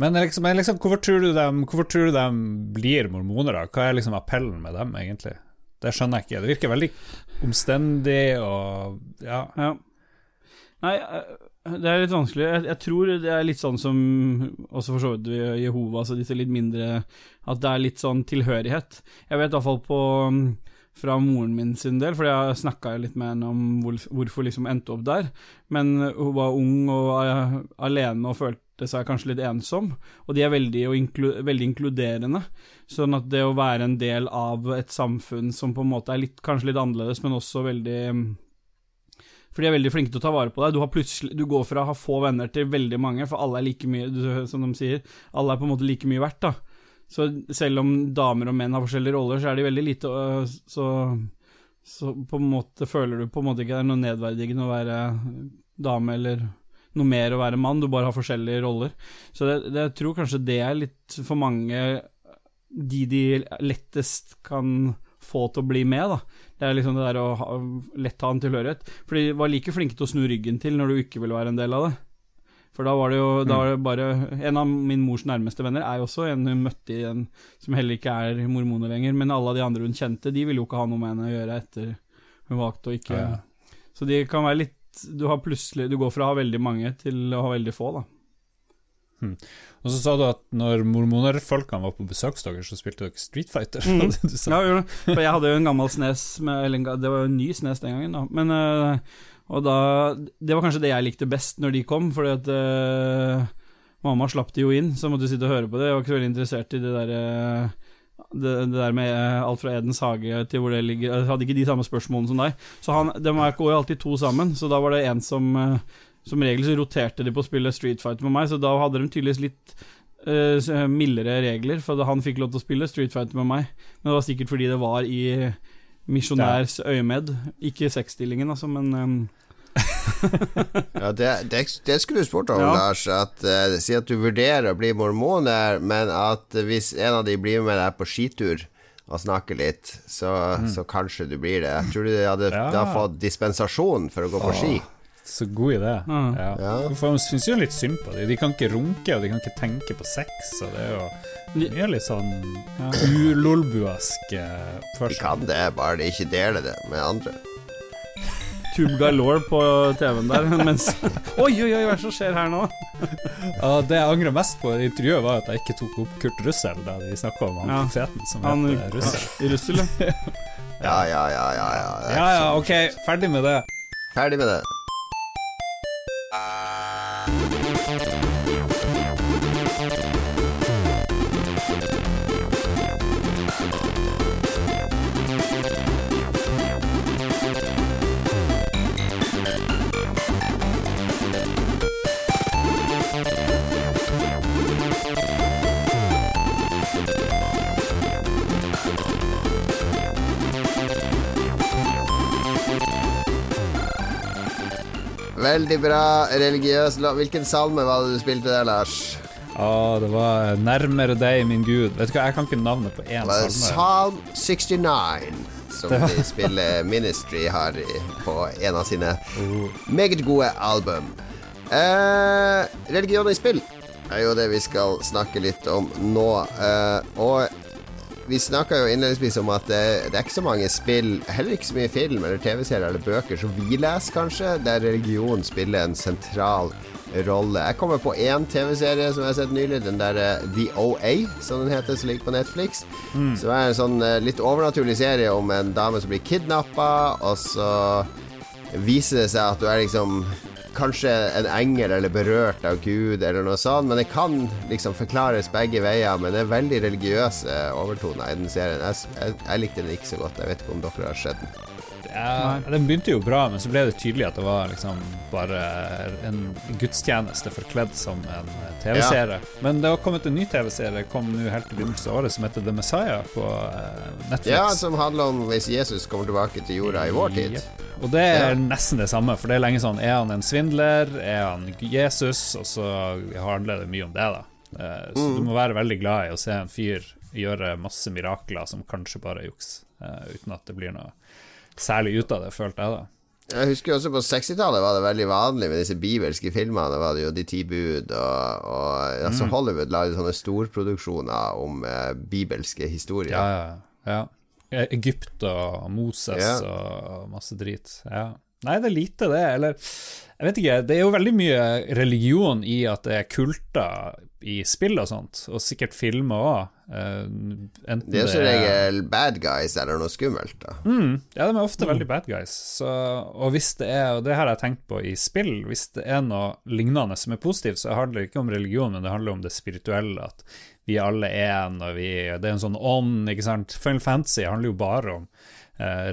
Men liksom, men liksom hvorfor, tror du dem, hvorfor tror du de blir mormoner, da? Hva er liksom appellen med dem, egentlig? Det skjønner jeg ikke. Det virker veldig omstendig og ja. Ja. Nei, eh, det er litt vanskelig. Jeg, jeg tror det er litt sånn som også for så vidt Jehovas og disse litt mindre At det er litt sånn tilhørighet. Jeg vet iallfall på fra moren min sin del, for jeg snakka litt med henne om hvor, hvorfor liksom endte opp der. Men hun var ung og eh, alene og følte seg kanskje litt ensom, og de er veldig, inklu, veldig inkluderende. Sånn at det å være en del av et samfunn som på en måte er litt, kanskje litt annerledes, men også veldig for de er veldig flinke til å ta vare på deg. Du, du går fra å ha få venner til veldig mange, for alle er like mye, som de sier, alle er på en måte like mye verdt, da. Så selv om damer og menn har forskjellige roller, så er de veldig lite øh, Så, så på en måte føler du på en måte ikke det er noe nedverdigende å være dame eller noe mer å være mann, du bare har forskjellige roller. Så det, det, jeg tror kanskje det er litt for mange de de lettest kan få til å bli med, da. Det er liksom det der å ha, lett ha en tilhørighet. For de var like flinke til å snu ryggen til når du ikke ville være en del av det. For da var det jo da var det bare En av min mors nærmeste venner er jo også en hun møtte i en som heller ikke er mormoner lenger, men alle de andre hun kjente, de ville jo ikke ha noe med henne å gjøre etter hun valgte å ikke Ja. Så de kan være litt Du har plutselig Du går fra å ha veldig mange til å ha veldig få, da. Og så sa du at når mormonerfolkene var på besøk hos dere, så spilte dere Street Fighter. Mm. <laughs> Ja, jo. For jeg hadde jo en gammel Snes med, eller Det var jo en ny Snes den gangen, da. Men øh, Og da Det var kanskje det jeg likte best når de kom, fordi at øh, Mamma slapp de jo inn, så måtte du sitte og høre på det. Jeg var ikke så veldig interessert i det der øh, det, det der med øh, alt fra Edens hage til hvor det ligger Jeg hadde ikke de samme spørsmålene som deg. Så han, de går jo alltid to sammen, så da var det en som Som regel så roterte de på å spille Street Fighter med meg, så da hadde de tydeligvis litt uh, mildere regler, for da han fikk lov til å spille Street Fighter med meg. Men det var sikkert fordi det var i misjonærs øyemed, ikke sexstillingen, altså, men um <laughs> Ja, det, det, det skulle du spurt om, Ja. Lars. At, uh, si at du vurderer å bli mormoner, men at hvis en av de blir med deg på skitur og snakker litt, så, så kanskje du blir det. Jeg tror du hadde Ja. da fått dispensasjon for å gå på ski. Så god idé. Mm. Ja. Ja. For Man syns jo litt synd på dem. De kan ikke runke, og de kan ikke tenke på sex, og det er jo mye litt sånn ulolbuask oppførsel. De kan det, bare de ikke deler det med andre. Tube Galore på TV-en der, <laughs> mens Oi, oi, oi, hva er det som skjer her nå? Ja, det jeg angrer mest på i intervjuet, var at jeg ikke tok opp Kurt Russell da de snakka om han Ja. profeten som Han heter Russell. Russel, ja. Ja, ja, ja, ja. ja. Ja ja, ok, ferdig med det. Ferdig med det. Veldig bra religiøs. Hvilken salme var det du spilte der, Lars? Ja, det var 'Nærmere deg, min Gud'. Vet du hva, jeg kan ikke navnet på én var salme. Psalm 69, som de spiller Ministry har på en av sine meget gode album. Eh, religion i spill er jo det vi skal snakke litt om nå. Eh, og vi snakka jo innledningsvis om at det, det, er ikke så mange spill, heller ikke så mye film eller TV-serier eller bøker som vi leser, kanskje, der religion spiller en sentral rolle. Jeg kommer på én TV-serie som jeg har sett nylig, den der uh, The OA, som den heter, som ligger på Netflix. Mm. Som er en sånn uh, litt overnaturlig serie om en dame som blir kidnappa, og så viser det seg at du er liksom kanskje en engel eller berørt av Gud eller noe sånt, men det kan liksom forklares begge veier. Men det er veldig religiøse overtoner i den serien. Jeg, jeg, jeg likte den ikke så godt. Jeg vet ikke om dere har sett den. Ja, den begynte jo bra, men så ble det tydelig at det var liksom bare en gudstjeneste forkledd som en TV-serie. Ja. Men det har kommet en ny TV-serie kom nå helt i begynnelsen av året som heter The Messiah på eh, Netflix. Ja, som handler om hvis Jesus kommer tilbake til jorda i vår tid. Yep. Og det er nesten det samme, for det er lenge sånn Er han en svindler? Er han Jesus? Og så handler det mye om det, da. Eh, så mm. du må være veldig glad i å se en fyr gjøre masse mirakler som kanskje bare er juks, eh, uten at det blir noe særlig ut av det, følte jeg da. Jeg husker også på 60-tallet var det veldig vanlig med disse bibelske filmene. Det var det jo De ti bud og, og altså mm. Hollywood lagde sånne storproduksjoner om eh, bibelske historier. Ja, ja, ja. Egypt og Moses ja. og masse drit. Ja. Nei, det er lite, det. Eller jeg vet ikke. Det er jo veldig mye religion i at det er kulter i spill og sånt, og sikkert filmer òg. Uh, eh, det er som regel bad guys eller noe skummelt, da. Mm, ja, de er ofte mm. veldig bad guys. Så, og hvis det er, og det har jeg tenkt på i spill, hvis det er noe lignende som er positivt, så handler det ikke om religion, men det handler om det spirituelle. At vi alle er en, og vi, det er en sånn ånd, ikke sant. Final Fantasy handler jo bare om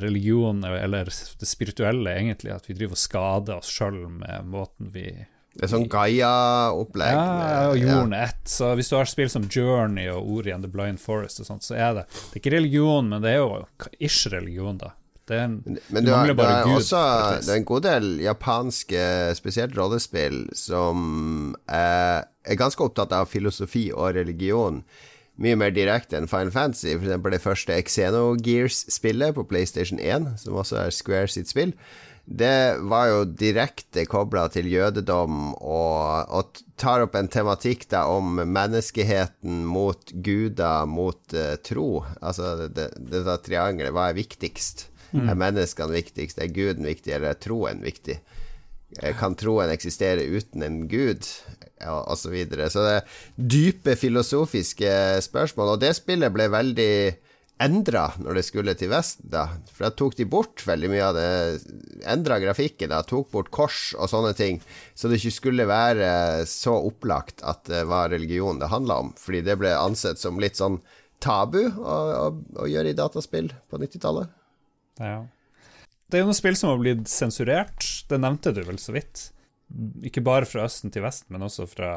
religion, eller det spirituelle, egentlig. At vi driver og skader oss sjøl med måten vi det er sånn Gaia-opplegg. Ja, og jorden ja. ett. Så hvis du har spill som Journey og Ori and the Blind Forest og sånt, så er det Det er ikke religion, men det er jo ish religion, da. Det en, Men du har, det er Gud, også det er en god del japanske, spesielt rollespill, som er, er, ganske opptatt av filosofi og religion. Mye mer direkte enn Final Fantasy. Eksempel det første Xenogears-spillet på PlayStation 1, som også er Square sitt spill. Det var jo direkte kobla til jødedom og, og, tar opp en tematikk da om menneskeheten mot guder, mot uh, tro. Altså dette det, det triangelet. Hva er viktigst? Mm. Er menneskene viktigst? Er guden viktig, eller er troen viktig? Eh, kan troen eksistere uten en gud? Og så videre. Så det er dype filosofiske spørsmål, og det spillet ble veldig endra når det skulle til Vesten, da. For da tok de bort veldig mye av det Endra grafikken, da. Tok bort kors og sånne ting. Så det ikke skulle være så opplagt at det var religion det handla om. Fordi det ble ansett som litt sånn tabu å, å, å gjøre i dataspill på 90-tallet. Ja. Det er jo noen spill som har blitt sensurert. Det nevnte du vel så vidt. Ikke bare fra Østen til Vesten, men også fra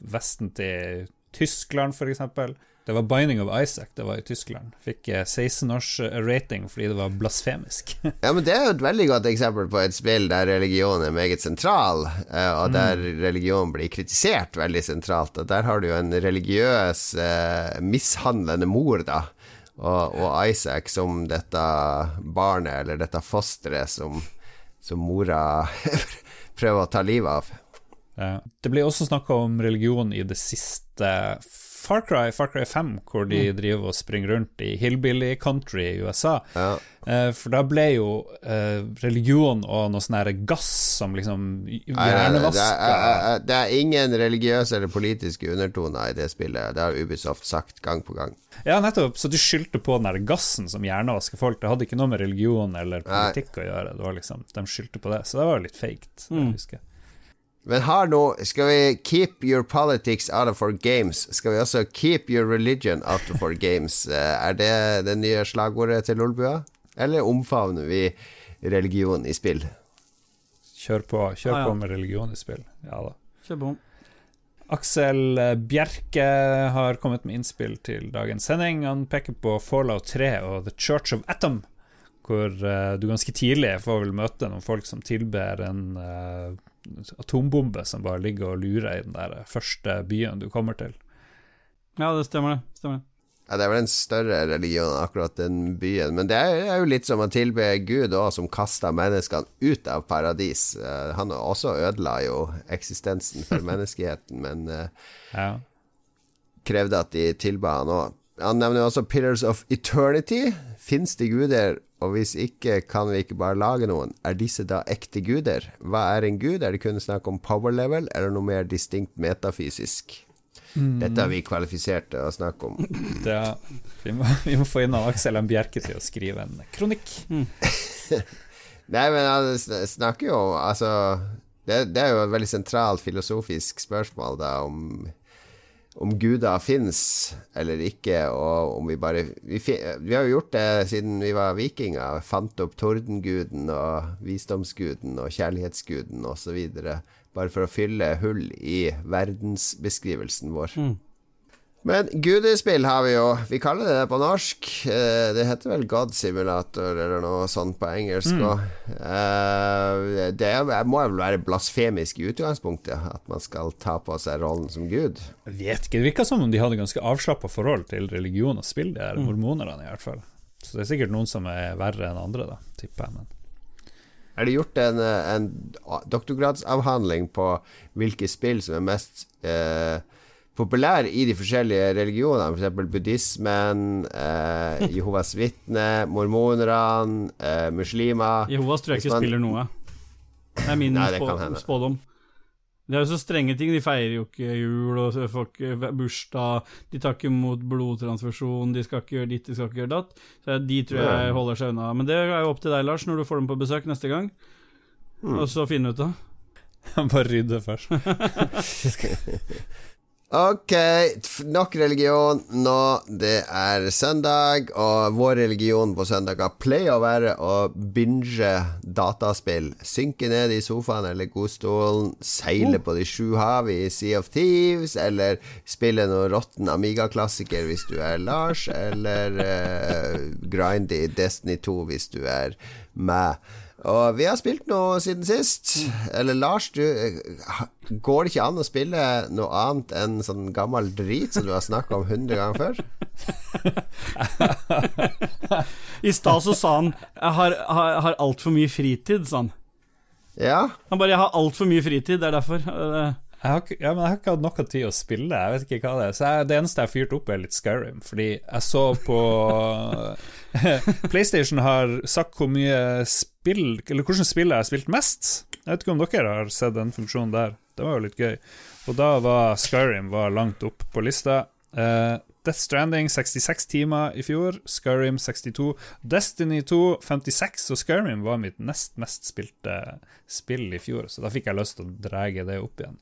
Vesten til Tyskland, f.eks. Det var Binding of Isaac, det var i Tyskland. Fikk 16 eh, års eh, rating fordi det var blasfemisk. <laughs> ja, men det er jo et veldig godt eksempel på et spill der religion er meget sentral, eh, og der mm. religion blir kritisert veldig sentralt. Og der har du jo en religiøs, mishandlende mor, da og, og, Isaac som dette barnet, eller dette fosteret, som, som mora <laughs> prøver å ta livet av. Det blir også snakka om religion i det siste Far Cry, Far Cry 5, hvor de mm. driver og springer rundt i hillbilly country i USA. Ja. Eh, for da ble jo eh, religion og noe sånn her gass som liksom hjernevaska det, det, er ingen religiøse eller politiske undertoner i det spillet. Det har Ubisoft sagt gang på gang. Ja, nettopp. Så de skyldte på den der gassen som hjernevasker folk. Det hadde ikke noe med religion eller politikk Nei. å gjøre. Det var liksom, De skyldte på det. Så det var litt feigt, mm. jeg husker. Men har nå Skal vi keep your politics out of our games? Skal vi også keep your religion out of our games? <laughs> Eh, er det det nye slagordet til Lolbua? Eller omfavner vi religion i spill? Kjør på, kjør ah, ja. på med religion i spill. Ja da. Kjør på. Aksel Bjerke har kommet med innspill til dagens sending. Han peker på Fallout 3 og The Church of Atom, hvor uh, du ganske tidlig får vel møte noen folk som tilber en uh, atombombe som bare ligger og lurer i den der første byen du kommer til. Ja, det stemmer, det. Stemmer. Ja, Det er vel en større religion, akkurat den byen. Men det er jo litt som å tilbe Gud òg, som kasta menneskene ut av paradis. Han han også ødela jo eksistensen for <laughs> menneskeheten, men uh, ja. krevde at de tilba han òg. Han nevner også Pillars of Eternity. Fins det guder, og hvis ikke, kan vi ikke bare lage noen? Er disse da ekte guder? Hva er en gud? Er det kun snakk om power level, eller noe mer distinkt metafysisk? Dette har vi kvalifisert til å snakke om. Det, vi, må, vi må få inn Aksel M. Bjerke til å skrive en kronikk. <laughs> Nei, men han snakker jo om Altså, det, det er jo et veldig sentralt filosofisk spørsmål, da, om om guder fins eller ikke, og om vi bare vi, vi har jo gjort det siden vi var vikinger. Fant opp tordenguden og visdomsguden og kjærlighetsguden osv. Bare for å fylle hull i verdensbeskrivelsen vår. Men gudespill har vi jo. Vi kaller det det på norsk. Eh, Det heter vel God Simulator eller noe sånt på engelsk Mm. Det er- må vel være blasfemisk i utgangspunktet, at man skal ta på seg rollen som gud. Jeg vet ikke, Det virka som om de hadde ganske avslappa forhold til religion og spill, de her mormonerne i hvert fall. Så det er sikkert noen som er verre enn andre, da, tipper jeg. Men Er det gjort en, eh, en doktorgradsavhandling på hvilke spill som er mest eh, populære i de forskjellige religionene? F.eks. buddhismen, eh, <laughs> Jehovas vitner, mormonerne, eh, muslimer Jehovas tror jeg ikke man- spiller noe. Det er min Nei, det spådom. Det er jo så strenge ting. De feirer jo ikke jul og folk bursdag. De tar ikke imot blodtransfusjon, de skal ikke gjøre ditt, de skal ikke gjøre datt. Så de tror jeg holder seg unna. Men det er jo opp til deg, Lars, når du får dem på besøk neste gang. Hmm. Og så finne ut av. <laughs> bare rydde først. <laughs> Ok, nok religion nå. Det er søndag, og vår religion på søndager pleier å være å binge dataspill. Synke ned i sofaen eller godstolen, seile på de sju hav i Sea of Thieves, eller spille noen råtten Amiga-klassiker hvis du er Lars, eller uh, grindy i Destiny 2 hvis du er meg. Og vi har spilt noe siden sist. Eller Lars, du Går det ikke an å spille noe annet enn sånn gammel drit som du har snakka om hundre ganger før? <laughs> I stad så sa han 'jeg har, har, har altfor mye fritid', sa han. Ja? Han bare 'jeg har altfor mye fritid', det er derfor. Jeg har, ikke, ja, jeg har ikke hatt noe tid å spille, jeg vet ikke hva det er. Så jeg, det eneste jeg har fyrt opp, er litt Skyrim. Fordi jeg så på <laughs> PlayStation har sagt hvor mye spill Eller hvilke spill jeg har spilt mest. Jeg vet ikke om dere har sett den funksjonen der. Det var jo litt gøy. Og da var Skyrim var langt opp på lista. Eh, Death Stranding 66 timer i fjor, Skyrim 62. Destiny 2 56, og Skyrim var mitt nest mest spilte spill i fjor, så da fikk jeg lyst til å drage det opp igjen.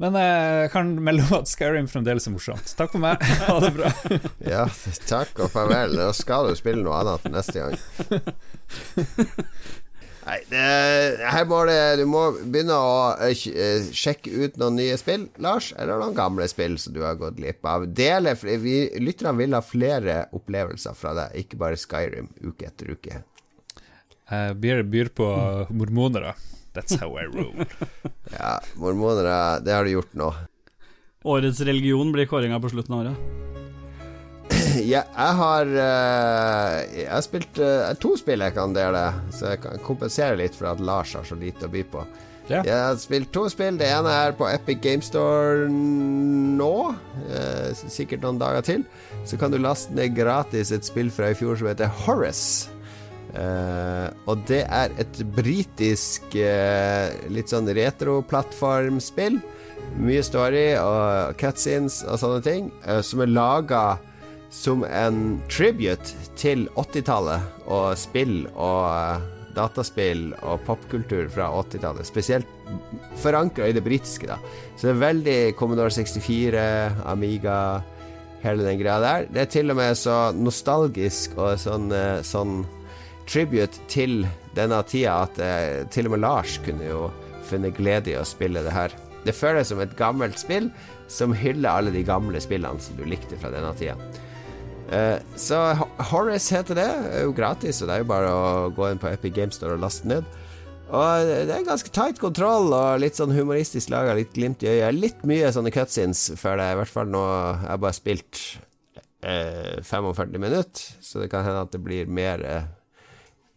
Men jeg kan melde om at Skyrim fremdeles er morsomt. Takk for meg, ha det bra. <laughs> Ja, takk og farvel. Da skal du spille noe annet neste gang. <laughs> Nei, det, her må det Du må begynne å eh, eh, sjekke ut noen nye spill, Lars, eller noen gamle spill som du har gått glipp av. Dele, for vi Lytterne vil ha flere opplevelser fra deg, ikke bare Skyrim uke etter uke. Jeg byr, byr på mormonere. That's how I roll. <laughs> Ja, mormonere, det har du gjort nå. årets religion blir kåringa på slutten av året. <clears throat> Ja, jeg har eh, Jeg har spilt eh, to spill jeg kan dele, så jeg kan kompensere litt for at Lars har så lite å by på. Ja. Jeg har spilt to spill. Det ene er på Epic Game Store nå. eh, sikkert noen dager til. Så kan du laste ned gratis et spill fra i fjor som heter Horace. Uh, og det er et britisk uh, litt sånn retro-plattformspill. Mye story og cutscenes og sånne ting, uh, som er laga som en tribute til 80-tallet og spill og eh, dataspill og popkultur fra 80-tallet. Spesielt forankra i det britiske, da. Så det er veldig Commodore 64, Amiga, hele den greia der. Det er til og med så nostalgisk og sånn, eh, sånn tribute til denne tida at eh, til og med Lars kunne jo funnet glede i å spille det her. Det føles som et gammelt spill som hyller alle de gamle spillene som du likte fra denne tida. Eh, så Horace heter det. Det er jo gratis, så det er jo bare å gå inn på Epic Games Store og laste ned. Og det er ganske tight kontroll og litt sånn humoristisk laga, litt glimt i øyet. Litt mye sånne cutscenes før det, i hvert fall nå jeg har bare spilt eh, 45 minutter, så det kan hende at det blir mer eh,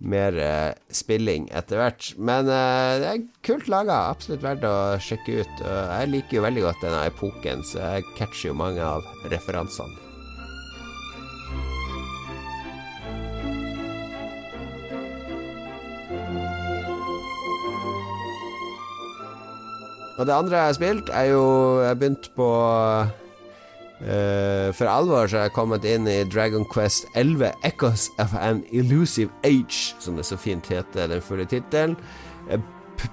mer eh, spilling etter hvert. Men eh, det er kult laga. Absolutt verdt å sjekke ut. Og jeg liker jo veldig godt denne epoken, så jeg catcher jo mange av referansene. Og det andre jeg har spilt, er jo Jeg begynte på uh, For alvor så har jeg kommet inn i Dragon Quest 11 Echoes of an Illusive Age, som det så fint heter, den fulle tittelen. Jeg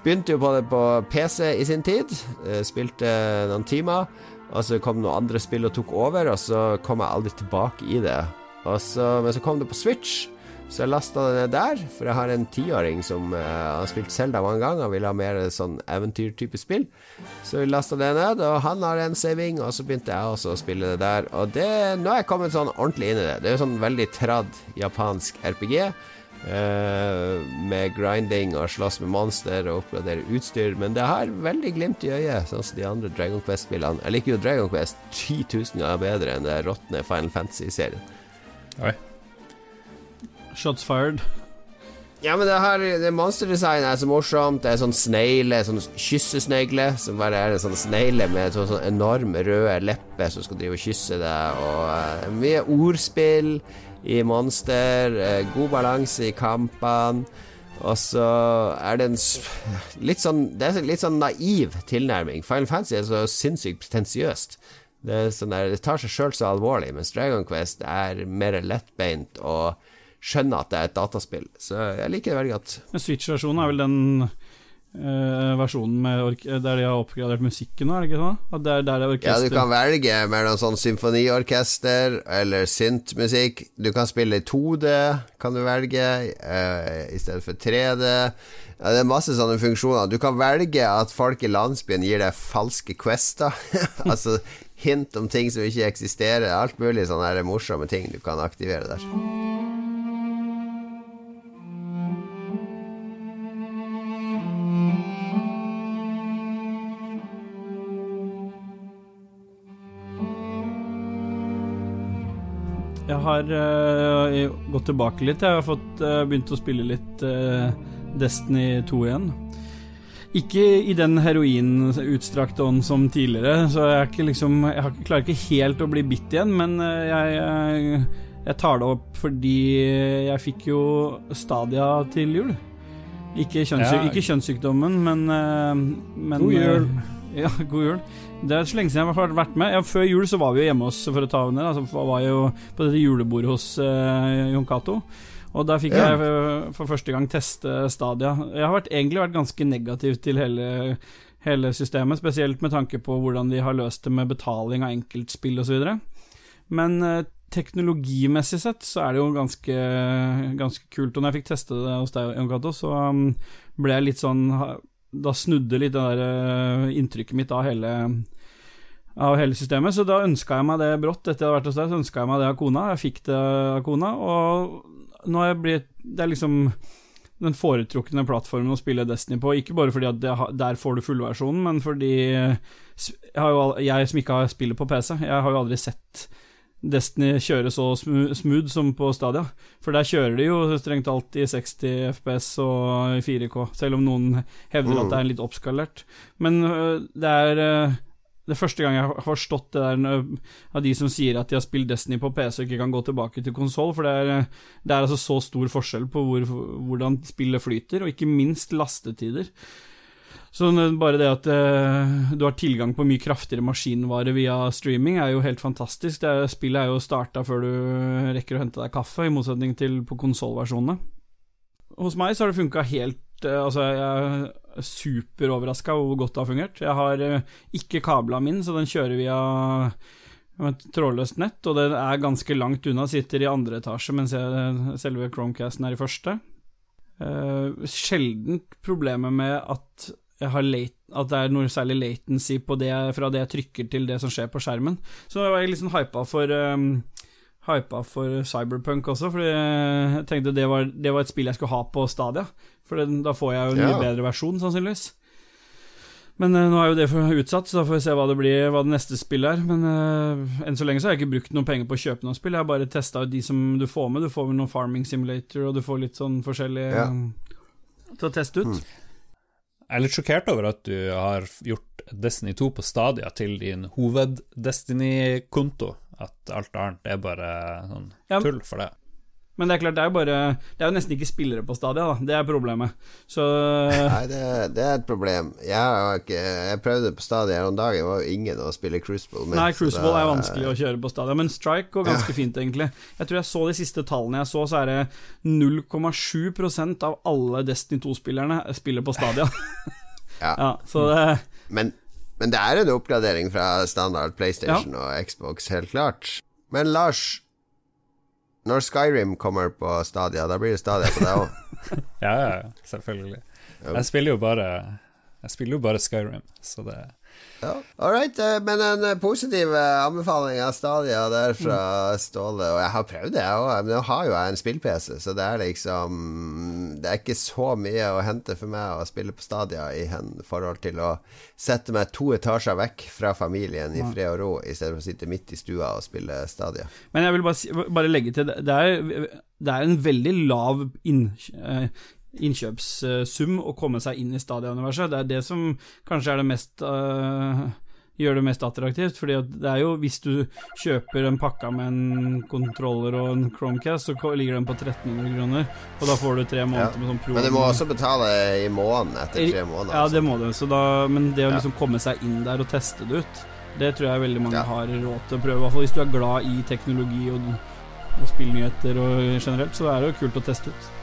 begynte jo på det på PC i sin tid. Jeg spilte noen timer. Og så kom noen andre spill og tok over, og så kom jeg aldri tilbake i det. Så, men så kom det på Switch. Så jeg lasta det der, for jeg har en tiåring som uh, har spilt Selda mange ganger og vil ha mer sånn eventyrtype spill. Så vi lasta det ned, og han har en saving, og så begynte jeg også å spille det der. Og det, nå er jeg kommet sånn ordentlig inn i det. Det er jo sånn veldig tradd japansk RPG. Uh, med grinding og slåss med monster og oppgradere utstyr. Men det har veldig glimt i øyet, sånn som de andre Dragon Quest-spillene. Jeg liker jo Dragon Quest 10 000 ganger bedre enn det råtne Final Fantasy-serien. Oi. Shots fired. Ja, men det her Det monsterdesignet er så morsomt. Det er sånn snegle, sånn kyssesnegle, som bare er en sånn snegle med sånn, sånn enorme røde lepper som skal drive og kysse deg, og uh, mye ordspill i monster. Uh, god balanse i kampene. Og så er det en litt sånn Det er litt sånn naiv tilnærming. Final Fantasy er så sinnssykt pretensiøst. Det, sånn det tar seg sjøl så alvorlig, mens Dragon Quest er mer lettbeint og skjønner at det er et dataspill. Så jeg liker det veldig godt. Men Switch-versjonen er vel den uh, versjonen der de har oppgradert musikken nå, er det ikke sånn? At det er der det er orkester. Ja, du kan velge mellom sånn symfoniorkester eller syntmusikk. Du kan spille i 2D, kan du velge, uh, i stedet for 3D. Ja, det er masse sånne funksjoner. Du kan velge at folk i landsbyen gir deg falske quester. <laughs> altså hint om ting som ikke eksisterer. Alt mulig sånne morsomme ting du kan aktivere der. Jeg har uh, gått tilbake litt. Jeg har fått uh, begynt å spille litt uh, Destiny 2 igjen. Ikke i den heroinutstrakte ånd som tidligere, så jeg, ikke liksom, jeg klarer ikke helt å bli bitt igjen, men jeg, jeg, tar det opp fordi jeg fikk jo Stadia til jul. Ikke, kjønnssyk, ja. ikke kjønnssykdommen, men, men God jul. <laughs> Ja, god jul. Det er så lenge siden jeg har vært med. Ja, før jul så var vi jo hjemme hos for å ta ned. Altså, var jo på dette julebordet hos uh, Jon Cato. Og der fikk ja. jeg for, for første gang teste Stadia. Jeg har vært, egentlig vært ganske negativ til hele, hele, systemet, spesielt med tanke på hvordan de har løst det med betaling av enkeltspill osv. Men uh, teknologimessig sett så er det jo ganske, ganske kult. Og når jeg fikk teste det hos deg, Jon Cato, så um, ble jeg litt sånn da snudde litt det der uh, inntrykket mitt av hele, av hele systemet. Så da ønska jeg meg det brått etter jeg hadde vært hos deg, så ønska jeg meg det av kona. Jeg fikk det av kona, og nå har jeg blitt Det er liksom den foretrukne plattformen å spille Destiny på. Ikke bare fordi at det, der får du fullversjonen, men fordi jeg, jo, jeg som ikke har spillet på PC, jeg har jo aldri sett Destiny kjøre så smooth som på Stadia. For der kjører de jo strengt talt i 60 FPS og 4K, selv om noen hevder at det er litt oppskalert. Men det er det første gang jeg har forstått det der av de som sier at de har spilt Destiny på PC og ikke kan gå tilbake til konsoll, for det er, det er altså så stor forskjell på hvor, hvordan spillet flyter, og ikke minst lastetider. Så bare det at uh, du har tilgang på mye kraftigere maskinvare via streaming, er jo helt fantastisk. Er, spillet er jo starta før du rekker å hente deg kaffe, i motsetning til på konsollversjonene. Hos meg så har det funka helt uh, Altså, jeg er superoverraska over hvor godt det har fungert. Jeg har uh, ikke kabla min, så den kjører via et trådløst nett, og det er ganske langt unna. Sitter i andre etasje, mens jeg, selve Chromecasten er i første. Uh, sjelden problemet med at late, at det er noe særlig latency på det, fra det jeg trykker til det som skjer på skjermen. Så jeg var litt sånn hypa for um, Hypa for Cyberpunk også, fordi jeg tenkte det var, det var et spill jeg skulle ha på Stadia. For det, da får jeg jo en mye bedre versjon, sannsynligvis. Men uh, nå er jo det utsatt, så da får vi se hva det blir, hva det neste spillet er. Men uh, enn så lenge så har jeg ikke brukt noen penger på å kjøpe noen spill. Jeg har bare testa de som du får med. Du får med noen Farming Simulator, og du får litt sånn forskjellig ja. um, til å teste ut. Mm. Jeg er litt sjokkert over at du har gjort Destiny 2 på Stadia til din hoved-Destiny-konto. At alt annet er bare sånn tull for det. Men det er klart, det er jo bare Det er jo nesten ikke spillere på stadia, da. Det er problemet. Så <laughs> Nei, det, det er et problem. Jeg, ikke, jeg prøvde på Stadia her om dagen, det var jo ingen å spille Crucible med. Nei, Crucible da- er vanskelig å kjøre på stadia, men Strike går ganske fint, egentlig. Jeg tror jeg så de siste tallene jeg så, så er det 0,7% av alle Destiny 2-spillerne spiller på stadia. <laughs> Ja. ja, så det Men, men det er en oppgradering fra standard PlayStation og Xbox, helt klart. Men Lars, når Skyrim kommer på Stadia, da blir det Stadia på deg òg. <laughs> Ja, selvfølgelig. Jeg spiller jo bare Jeg spiller jo bare Skyrim, så det Ja. All right, eh, men en eh, positiv eh, anbefaling av Stadia der fra Ståle. Og jeg har prøvd det, jeg òg, men nå har jo jeg en spill-PC, så det er liksom Det er ikke så mye å hente for meg å spille på Stadia i forhold til å sette meg to etasjer vekk fra familien i fred og ro, i stedet for å sitte midt i stua og spille Stadia. Men jeg vil bare, bare legge til det er, det er en veldig lav inn, innkjøpssum å komme seg inn i Stadia-universet. Det er det som kanskje er det mest uh, gjør det mest attraktivt. Fordi at det er jo Hvis du kjøper en pakke med en kontroller og en Chromecast, så ligger den på 1300 kroner. Og da får du tre måneder med sånn pro. Men du må også betale i måneden etter tre måneder. Ja, altså. det må du. Så da, men det å liksom komme seg inn der og teste det ut, det tror jeg veldig mange Ja. har råd til å prøve. I hvert fall hvis du er glad i teknologi og, og spillnyheter og generelt, så er det jo kult å teste ut.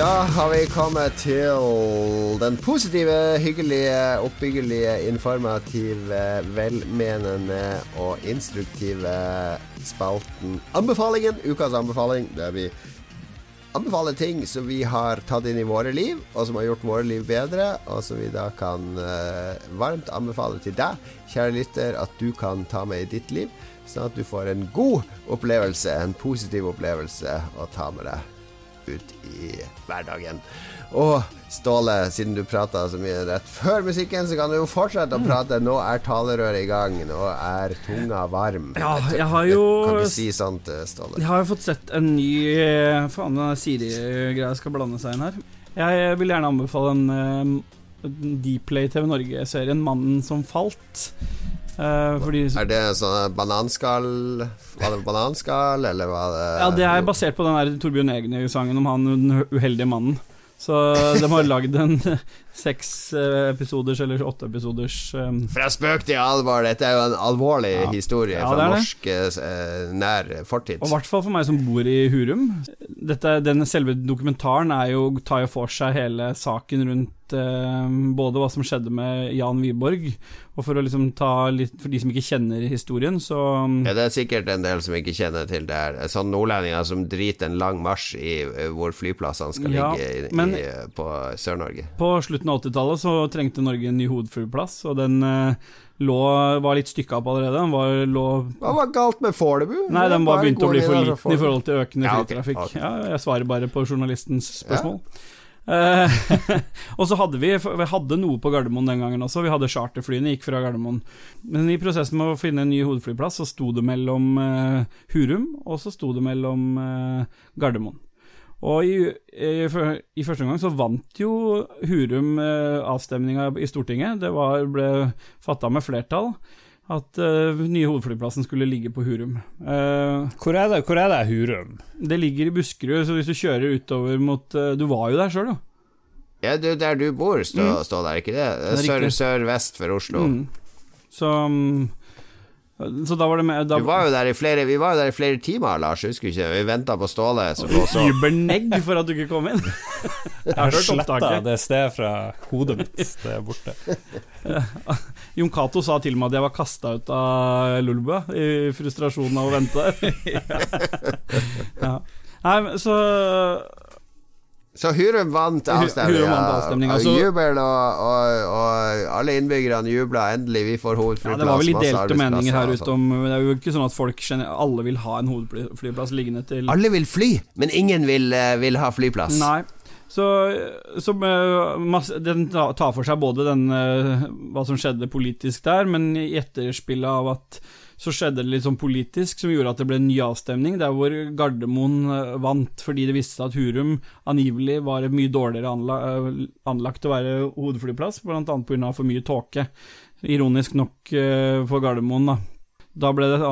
Da har vi kommet til den positive, hyggelige, oppbyggelige, informative, velmenende og instruktive spalten Anbefalingen. Ukas anbefaling, der vi anbefaler ting som vi har tatt inn i våre liv, og som har gjort våre liv bedre, og som vi da kan eh, varmt anbefale til deg, kjære lytter, at du kan ta med i ditt liv, sånn at du får en god opplevelse, en positiv opplevelse å ta med deg ut i hverdagen. Og Ståle, siden du prata så mye rett før musikken, så kan du jo fortsette å prate. Nå er talerøret i gang. Nå er tunga varm. Ja, jeg har jo Kan du si sånt, eh, Ståle? Jeg har jo fått sett en ny eh, Faen, Siri-greia skal blande seg inn her. Jeg vil gjerne anbefale en uh, Dplay TV Norge-serien 'Mannen som falt'. Eh, fordi Er det sånn bananskall Var det bananskall, eller var det Ja, det er basert på den der Torbjørn Egner-sangen om han den uheldige mannen. Så de har lagd en <laughs> seks eh, episoders eller åtte episoders um... Fra spøk til alvor, dette er jo en alvorlig Ja. historie Ja, fra norsk eh, nær fortid. Og i hvert fall for meg som bor i Hurum. Dette, den Selve dokumentaren er jo, tar jo for seg hele saken rundt litt eh, både hva som skjedde med Jan Wiborg, og for å liksom ta litt For de som ikke kjenner historien, så Ja, det er sikkert en del som ikke kjenner til det her. Sånn nordlendinger som driter en lang marsj i eh, hvor flyplassene skal Ja, ligge i, men- i, på Sør-Norge. På slutten av 80-tallet så trengte Norge en ny hovedflyplass, og den eh, lå, var litt stykka opp allerede. Den var, lå Hva var galt med Fornebu? Nei, den var begynt å bli for liten i forhold til økende Ja, flytrafikk. Ja, jeg svarer bare på journalistens spørsmål. Eh, <laughs> og så hadde vi, vi hadde noe på Gardermoen den gangen også. Vi hadde charterflyene, gikk fra Gardermoen. Men i prosessen med å finne en ny hovedflyplass, så sto det mellom uh, Hurum, og så sto det mellom uh, Gardermoen. Og i, i, i første omgang så vant jo Hurum eh, avstemninga i Stortinget. Det var, ble fatta med flertall at uh, nye hovedflyplassen skulle ligge på Hurum. Uh, Hvor er det, hvor er det Hurum? det ligger i Buskerud, så hvis du kjører utover mot uh, Du var jo der sjøl, jo. Ja, du, der du bor, stå, stå der, ikke det? det Sør-vest Sør-vest for Oslo. Mm. Så mm, Så da var det med da, Du var jo der i flere, vi var jo der i flere timer, Lars. Husker du ikke? Vi venta på Ståle, og for at du ikke kom inn. <laughs> Jeg har Sletta det stedet fra hodet mitt. <laughs> Det er borte. <laughs> Jon Cato sa til meg at jeg var kasta ut av Lulba i frustrasjonen av å vente ja. Nei, så Så Hurum vant avstemninga. Altså, Jubel og, og, og alle innbyggerne jubla. Endelig, vi får ja, hovedflyplass. Det var vel litt delte meninger her ute sånn. om Det er jo ikke sånn at folk alle vil ha en hovedflyplass liggende til Alle vil fly, men ingen vil, eh, vil ha flyplass. Nei. Så, så eh, masse, den tar for seg både den eh, hva som skjedde politisk der, men i etterspillet av at så skjedde det litt sånn politisk som gjorde at det ble en ny avstemning, der hvor Gardermoen eh, vant fordi det viste seg at Hurum angivelig var mye dårligere eh, anlagt til å være hovedflyplass, bl.a. pga. for mye tåke. Ironisk nok eh, for Gardermoen, da. Da ble det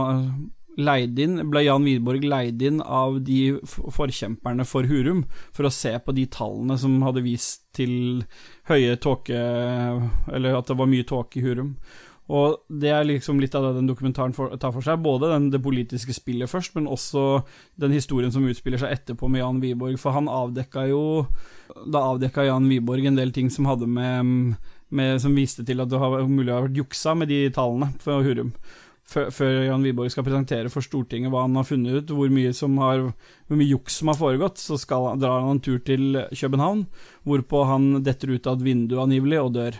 leid inn, ble Jan Wiborg leid inn av de forkjemperne for Hurum, for å se på de tallene som hadde vist til høye tåke Eller at det var mye tåke i Hurum. Og det er liksom litt av det den dokumentaren for, tar for seg. Både den, det politiske spillet først, men også den historien som utspiller seg etterpå med Jan Wiborg. For han avdekka jo Da avdekka Jan Wiborg en del ting som hadde med, med Som viste til at det har mulig å ha vært juksa med de tallene for Hurum før Jan Wiborg skal presentere for Stortinget hva han har funnet ut, hvor mye, som har, hvor mye juks som har foregått, så skal, drar han en tur til København, hvorpå han detter ut av et vindu angivelig og dør.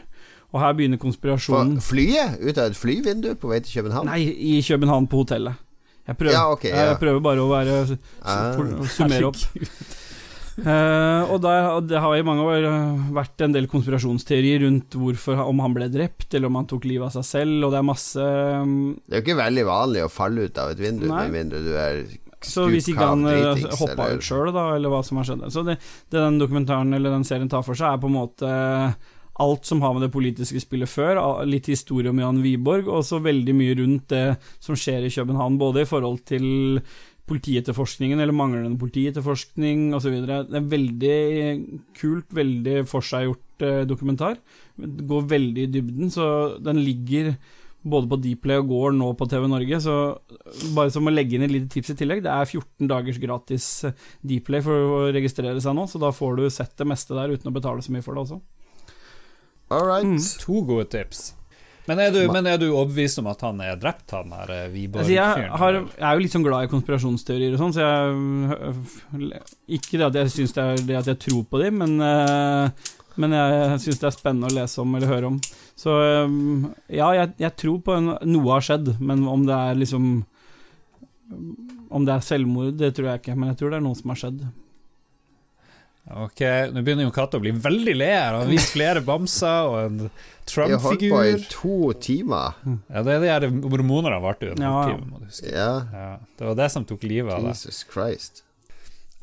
Og her begynner For konspirasjonen flyet ut av et flyvindu på vei til København? Nei, i København på hotellet. Jeg prøver, Ja, okay, ja. jeg prøver bare å være Ah. summere opp. uh, og, der, det har i mange år eh, vært en del konspirasjonsteorier rundt hvorfor, om han ble drept, eller om han tok livet av seg selv, og det er masse um, Det er jo ikke veldig vanlig å falle ut av et vindu, med mindre du er Så hvis ikke han uh, hoppa ut sjøl, da, eller hva som har skjedd. Så det, det den dokumentaren eller den serien tar for seg, er på en måte alt som har med det politiske spillet før, litt historie om Jan Wiborg, og så veldig mye rundt det som skjer i København, både i forhold til politietterforskningen eller manglende politietterforskning osv. Det er en veldig kult, veldig forseggjort eh, dokumentar. Det går veldig i dybden, så den ligger både på Dplay og går nå på TV Norge, så bare som å legge inn et lite tips i tillegg, det er 14 dagers gratis eh, Dplay for å registrere seg nå, så da får du sett det meste der uten å betale så mye for det også. All right. Mm. To gode tips. Men er, du, men er du overbevist om at han er drept, han der eh, Altså, jeg, Wiborg-fyren? jeg er jo litt sånn glad i konspirasjonsteorier og sånn, så jeg Ikke det at jeg syns det er det at jeg tror på dem, men, eh, men jeg syns det er spennende å lese om eller høre om. Så ja, jeg, jeg tror på en, noe har skjedd, men om det er liksom Om det er selvmord, det tror jeg ikke, men jeg tror det er noe som har skjedd. Ok, nå begynner jo katta å bli veldig le her. Han har vist flere bamser og en Vi har holdt på i to timer. Ja, det er de her har varte jo en Ja, ja. halvtime, må du huske. Ja, Ja, det var det som tok livet av det. Jesus Christ.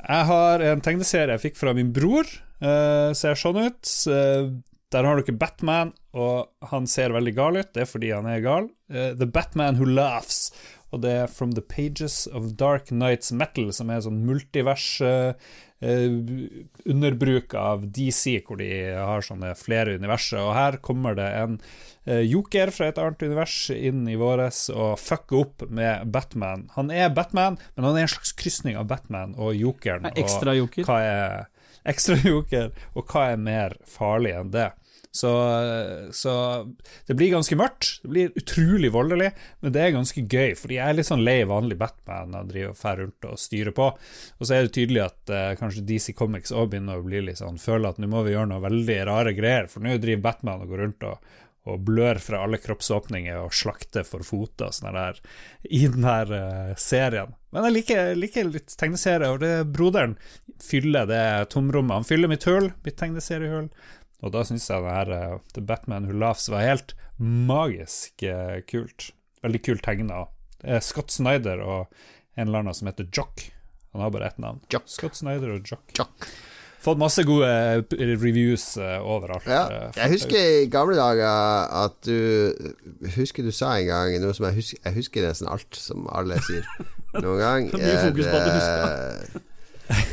Jeg har en tegneserie jeg fikk fra min bror. Uh, ser sånn ut. Uh, der har dere Batman, og han ser veldig gal ut. Det er fordi han er gal. Uh, the Batman Who Laughs. Og det er From the Pages of Dark Nights Metal, som er sånn multivers eh, underbruk av DC, hvor de har sånne flere universer. Og her kommer det en eh, joker fra et annet univers inn i våres og fucker opp med Batman. Han er Batman, men han er en slags krysning av Batman og jokeren. Ekstra og joker. hva er <laughs> ekstra joker, og hva er mer farlig enn det? Så, så, det blir ganske mørkt. Det blir utrolig voldelig, men det er ganske gøy, fordi jeg er litt sånn lei vanlig Batman og driver og fer rundt og styrer på. Og så er det tydelig at uh, kanskje DC Comics òg begynner å bli litt sånn føler at nå må vi gjøre noe veldig rare greier, for nå driver Batman og går rundt og og blør fra alle kroppsåpninger og slakter for foter sånn der, i den her uh, serien. Men jeg liker, liker litt tegneserier, og det broderen fyller det tomrommet. Han fyller mitt hull, mitt tegneseriehull. Og da syns jeg det her uh, The Batman Who Laughs var helt magisk uh, kult. Veldig kult tegna. Er Scott Snyder og en eller annen som heter Jock. Han har bare ett navn. Jock. Scott Snyder og Jock. Jock. Fått masse gode eh, reviews overalt. Ja, jeg husker i gamle dager at du Husker du sa en gang noe som jeg husker, jeg husker nesten alt som alle sier <laughs> noen gang. Det blir fokus på at du husker. <laughs>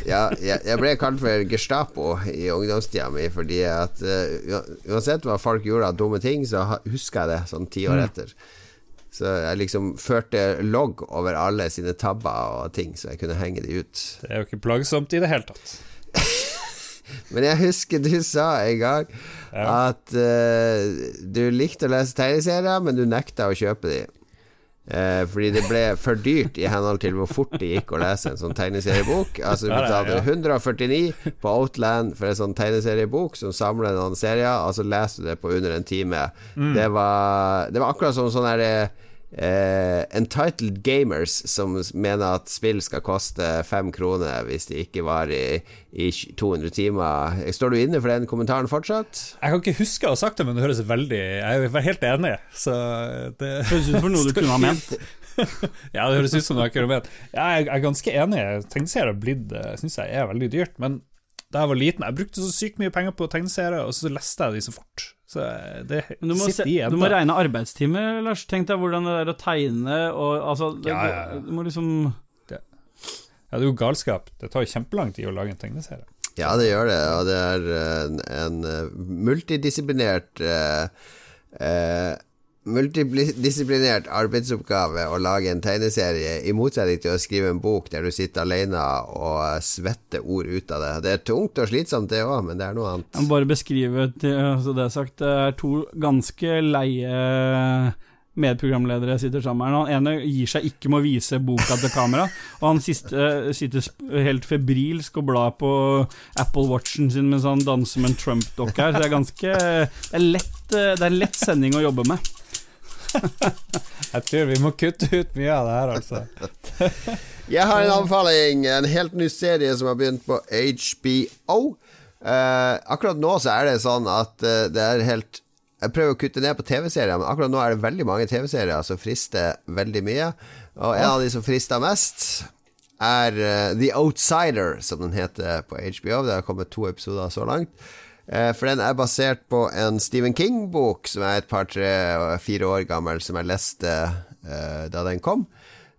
ja, jeg, jeg, ble kalt for Gestapo i ungdomstida mi fordi at uh, uansett hva folk gjorde av dumme ting, så husker jeg det sånn ti år mm. etter. Så jeg liksom førte logg over alle sine tabber og ting, så jeg kunne henge de ut. Det er jo ikke plagsomt i det hele tatt. <laughs> Men jeg husker du sa en gang ja. at uh, du likte å lese tegneserier, men du nekta å kjøpe de. Eh, fordi det ble for dyrt i henhold til hvor fort det gikk å lese en sånn tegneseriebok. Altså Du betalte 149 på Outland for en sånn tegneseriebok som samler noen serier, og så leser du det på under en time. Mm. Det, var, det var akkurat som sånn herre Uh, entitled gamers som mener at spill skal koste fem kroner hvis de ikke var i, i 200 timer. Står du inne for den kommentaren fortsatt? Jeg kan ikke huske å ha sagt det, men det høres veldig Jeg er helt enig. Så det høres ut som noe du kunne ha ment. <laughs> ja, det høres ut som noe jeg kunne ha ment. Jeg er ganske enig. Tegneserier syns jeg er veldig dyrt, men da jeg var liten Jeg brukte så sykt mye penger på tegneserier, og så leste jeg de så fort. Så det du må, sitter igjen. Du må regne arbeidstimer, Lars. Tenk deg hvordan det er å tegne og altså det, ja, ja, ja. Du må liksom det, Ja, det er jo galskap. Det tar jo kjempelang tid å lage en tegneserie. Ja, det gjør det, og det er en, en eh, multidisiplinert eh, uh, multidisiplinert arbeidsoppgave å lage en tegneserie, i motsetning til å skrive en bok der du sitter alene og svetter ord ut av det. Det er tungt og slitsomt, det òg, men det er noe annet. Jeg må bare beskrive så det er sagt, det er to ganske leie medprogramledere sitter sammen her. Han ene gir seg ikke med å vise boka til kamera, og han siste sitter helt febrilsk og blar på Apple Watchen sin mens han danser med en Trump-dokke her. Så det er ganske det er, lett, det er lett sending å jobbe med. Jeg tror vi må kutte ut mye av det her, altså. Jeg har en anbefaling. En helt ny serie som har begynt på HBO. Uh, eh, akkurat nå så er det sånn at uh, det er helt Jeg prøver å kutte ned på TV-serier, men akkurat nå er det veldig mange TV-serier som frister veldig mye. Og en av de som frister mest, er uh, The Outsider, som den heter på HBO. Det har kommet to episoder så langt. Eh, for den er basert på en Stephen King-bok som er et par, tre, fire år gammel, som jeg leste uh, da den kom.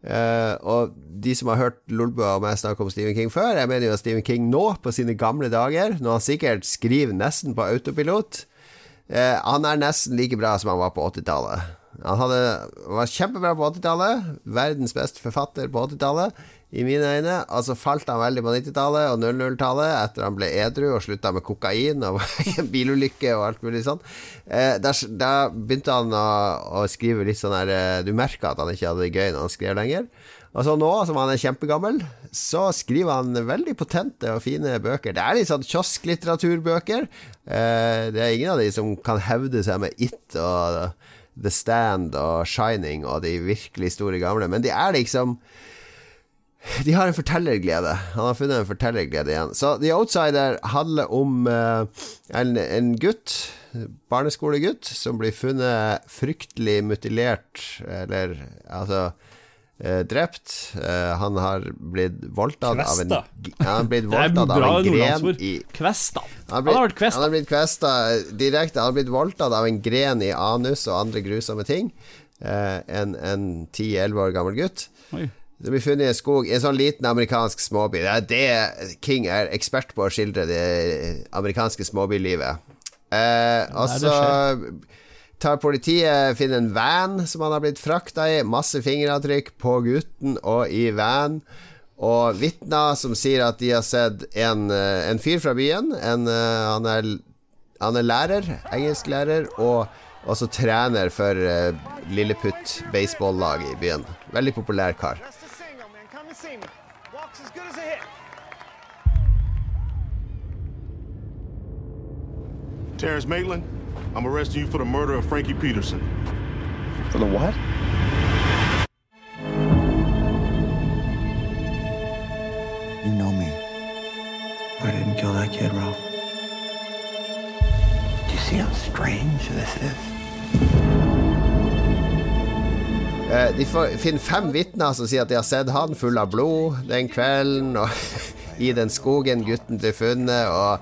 Uh, og de som har hørt Lolbua og meg snakke om Stephen King før, jeg mener jo at Stephen King nå, på sine gamle dager, når han sikkert skriver nesten på autopilot uh, Han er nesten like bra som han var på 80-tallet. Han hadde, var kjempebra på 80-tallet, verdens beste forfatter på 80-tallet i mine øyne. Og så falt han veldig på 90-tallet og 00-tallet etter han ble edru og slutta med kokain og <laughs> bilulykke og alt mulig sånn. Eh, da, begynte han å, å, skrive litt sånn her eh, Du merka at han ikke hadde det gøy når han skrev lenger. Og så nå som han er kjempegammel, så skriver han veldig potente og fine bøker. Det er litt sånn kiosklitteraturbøker. Eh, det er ingen av de som kan hevde seg med It og The Stand og Shining og de virkelig store gamle, men de er liksom de har en fortellerglede. Han har funnet en fortellerglede igjen. Så The Outsider handler om uh, en, en, gutt, barneskolegutt, som blir funnet fryktelig mutilert, eller altså uh, drept. Uh, han har blitt voldtatt av en Han har blitt voldtatt av en gren i Kvesta. Han har, blitt, han har, kvesta. han har blitt kvesta direkte. Han har blitt voldtatt av en gren i anus og andre grusomme ting. en ti-elleve år gammel gutt. Oi. Det blir funnet i en skog i en sånn liten amerikansk småby. Det er det King er ekspert på å skildre det amerikanske småbylivet. Eh, og så tar politiet finner en van som han har blitt frakta i. Masse fingeravtrykk på gutten og i van. Og vitner som sier at de har sett en, eh, en fyr fra byen. En, eh, han, er, han er lærer, engelsklærer, og også trener for uh, Lilleputt baseball-lag i byen. Veldig populær kar. Terrence Maitland, I'm arresting you for the murder of Frankie Peterson. For the what? You know me. I didn't kill that kid, Ralph. Do you see how strange this is? Eh, de får, finner fem vitner som sier at de har sett han full av blod den kvelden, og <laughs> i den skogen gutten ble funnet, og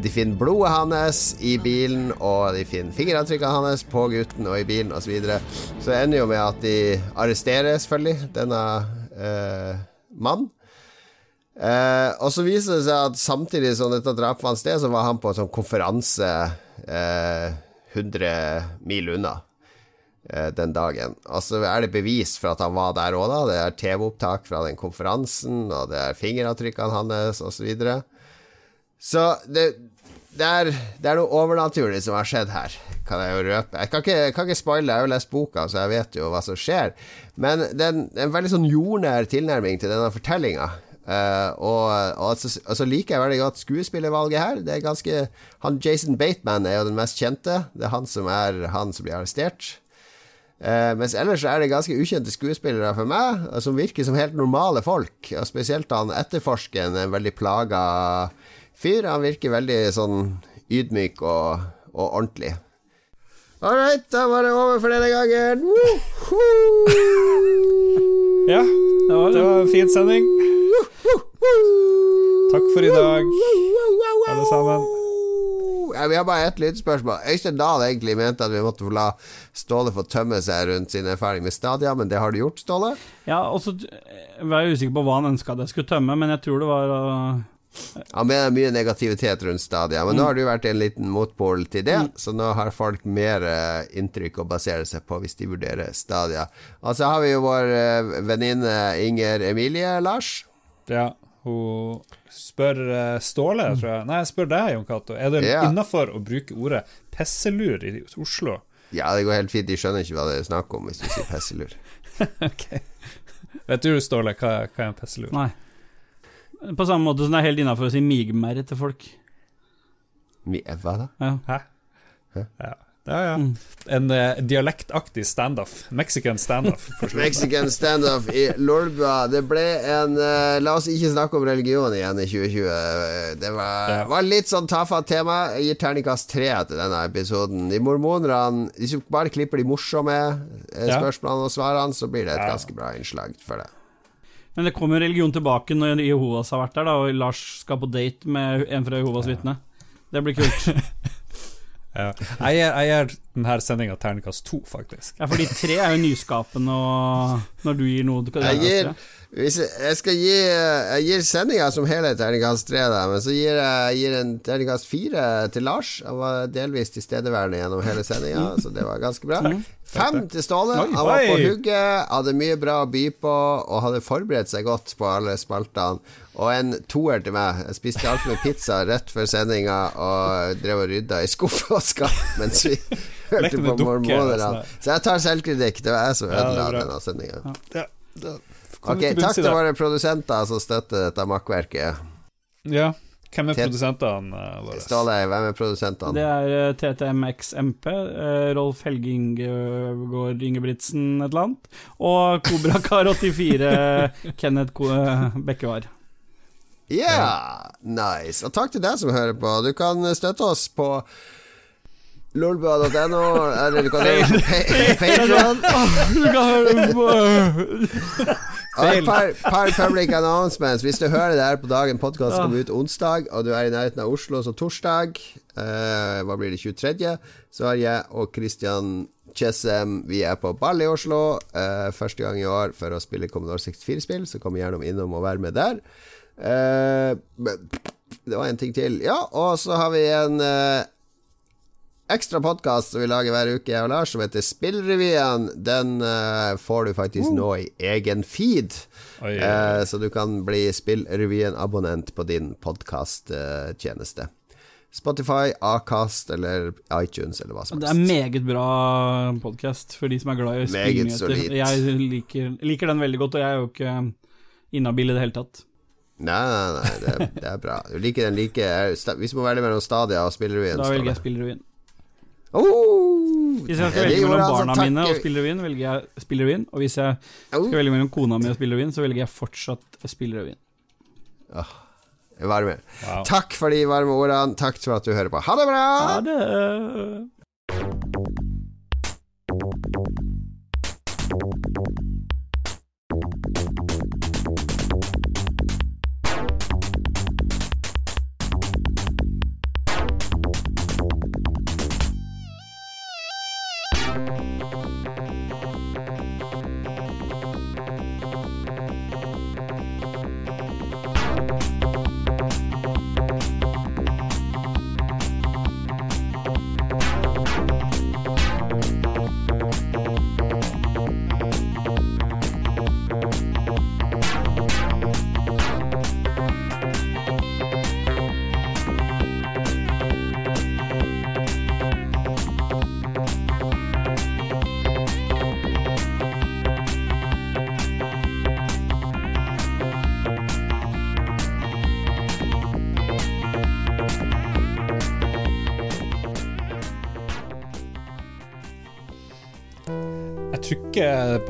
de finner blodet hans i bilen, og de finner fingeravtrykkene hans på gutten og i bilen, osv. Så, videre. så det ender jo med at de arresterer, selvfølgelig, denne eh, mannen. Eh, og så viser det seg at samtidig som dette drapet fant sted, så var han på en sånn konferanse eh, 100 mil unna eh, den dagen. Og så er det bevis for at han var der òg, da. Det er TV-opptak fra den konferansen, og det er fingeravtrykkene hans, osv. Så, videre. Så det, det, er, det er noe overnaturlig som har skjedd her, kan jeg jo røpe. Jeg kan ikke, kan ikke spoile, jeg har jo lest boka, så jeg vet jo hva som skjer. Men det er en, en veldig sånn jordnær tilnærming til denne fortellinga. Uh, og, og så, altså så liker jeg veldig godt skuespillervalget her. Det er ganske han Jason Bateman er jo den mest kjente. Det er han som er han som blir arrestert. Uh, mens ellers er det ganske ukjente skuespillere for meg, som virker som helt normale folk. Og spesielt han etterforskeren, en veldig plaga fyr. Han virker veldig sånn ydmyk og, og ordentlig. All right, da var det over for denne gangen. Ja, det var, det var en fin sending. Takk for i dag, alle sammen. Ja, vi har bare ett lydspørsmål. Øystein Dahl egentlig mente at vi måtte la Ståle få tømme seg rundt sin erfaring med Stadia, men det har du gjort, Ståle? Ja, og så var jeg usikker på hva han ønska at jeg skulle tømme, men jeg tror det var uh, Han mener mye negativitet rundt Stadia, men nå har du vært en liten motpol til det, så nå har folk mer uh, inntrykk å basere seg på hvis de vurderer Stadia. Og så har vi jo vår uh, venninne Inger Emilie, Lars. Ja, hun spør uh, Ståle, tror jeg. Nei, jeg spør deg, Jon Cato. Er det Ja. innafor å bruke ordet pesselur i Oslo? Ja, det går helt fint, de skjønner ikke hva det er snakk om hvis du sier pesselur. <laughs> okay. Vet du, Ståle, hva, hva er en pesselur? Nei. På samme måte som det er helt innafor å si migmerre til folk. Mi- Hva da? Ja. Hæ? Ja, ja. ja. En uh, dialektaktig standoff. Mexican standoff. <laughs> Mexican standoff i Lolbua. Det ble en uh, La oss ikke snakke om religion igjen i 2020. Eh, Det var, Ja. var litt sånn tafatt tema. Jeg gir terningkast tre til denne episoden. De mormonerne Hvis du bare klipper de morsomme eh, spørsmålene og svarene, så blir det et Ja. ganske bra innslag for det. Men det kommer religion tilbake når Jehovas har vært der, da, og Lars skal på date med en fra Jehovas vitne. Det blir kult. <laughs> Ja. Jeg gir, jeg gir denne sendinga terningkast to, faktisk. Ja, fordi tre er jo nyskapende, og når du gir noe du kan Jeg gir, jeg, jeg skal gi Jeg gir sendinga som helhet terningkast tre, da, men så gir jeg, jeg gir en terningkast fire til Lars. Han var delvis tilstedeværende gjennom hele sendinga, så det var ganske bra. Fem til Ståle. Han var på hugget, hadde mye bra å by på og hadde forberedt seg godt på alle spaltene. Og en toer til meg. Jeg spiste alt med pizza rett før sendinga og drev og rydda i skuff og skap mens vi <laughs> hørte på mormonerne. altså. Så jeg tar selvkritikk. Det var jeg som ødela ja, denne sendinga. Ja, Ja. Ok, takk til våre produsenter som støtter dette makkverket. Ja. Hvem er produsentene eh, våre? Ståle, hvem er produsentene? Det er eh, TTMXMP, eh, Rolf Helge Ingegård Ingebrigtsen et eller annet, og Kobrakar84, <laughs> Kenneth eh, Bekkevar. Ja, nice. Og takk til deg som hører på. Du kan støtte oss på lolbua.no, eller <laughs> du kan høre på Patreon. Du kan høre på Og et par, par public announcements. Hvis du hører det her på dagen podkast kommer ut onsdag, og du er i nærheten av Oslo så torsdag, eh, hva blir det, 23., så har jeg og Christian Chessem Vi er på ball i Oslo eh, første gang i år for å spille Commodore 64-spill, så kom gjerne innom og vær med der. Eh, det var en ting til. Ja, og så har vi en eh, ekstra podkast som vi lager hver uke, jeg og Lars, som heter Spillrevyen. Den uh, får du faktisk nå i egen feed. Oi, oi, oi. Eh, så du kan bli Spillrevyen-abonnent på din podkasttjeneste. Spotify, Acast eller iTunes eller hva som Det er helst. meget bra podkast for de som er glad i spillnyheter. Jeg liker, liker den veldig godt, og jeg er jo ikke inhabil i det hele tatt. Nei, nei, nei, det, det er bra. Du liker den like Hvis du må velge mellom Stadia og Spillrevyen Da velger jeg. Spillrevyen. Oh! Hvis jeg skal velge mellom barna altså, mine og Spillrevyen, velger jeg Spillrevyen. Og hvis jeg Oh. skal velge mellom kona mi og Spillrevyen, så velger jeg fortsatt Spillrevyen. Varme. Wow. Takk for de varme ordene. Takk for at du hører på. Ha det bra! Ha det!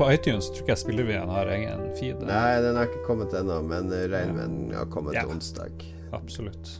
På iTunes tror ikke jeg Spillrevyen har egen feed. Nei, den har ikke kommet ennå, men regner med den har kommet Ja. onsdag. Absolutt.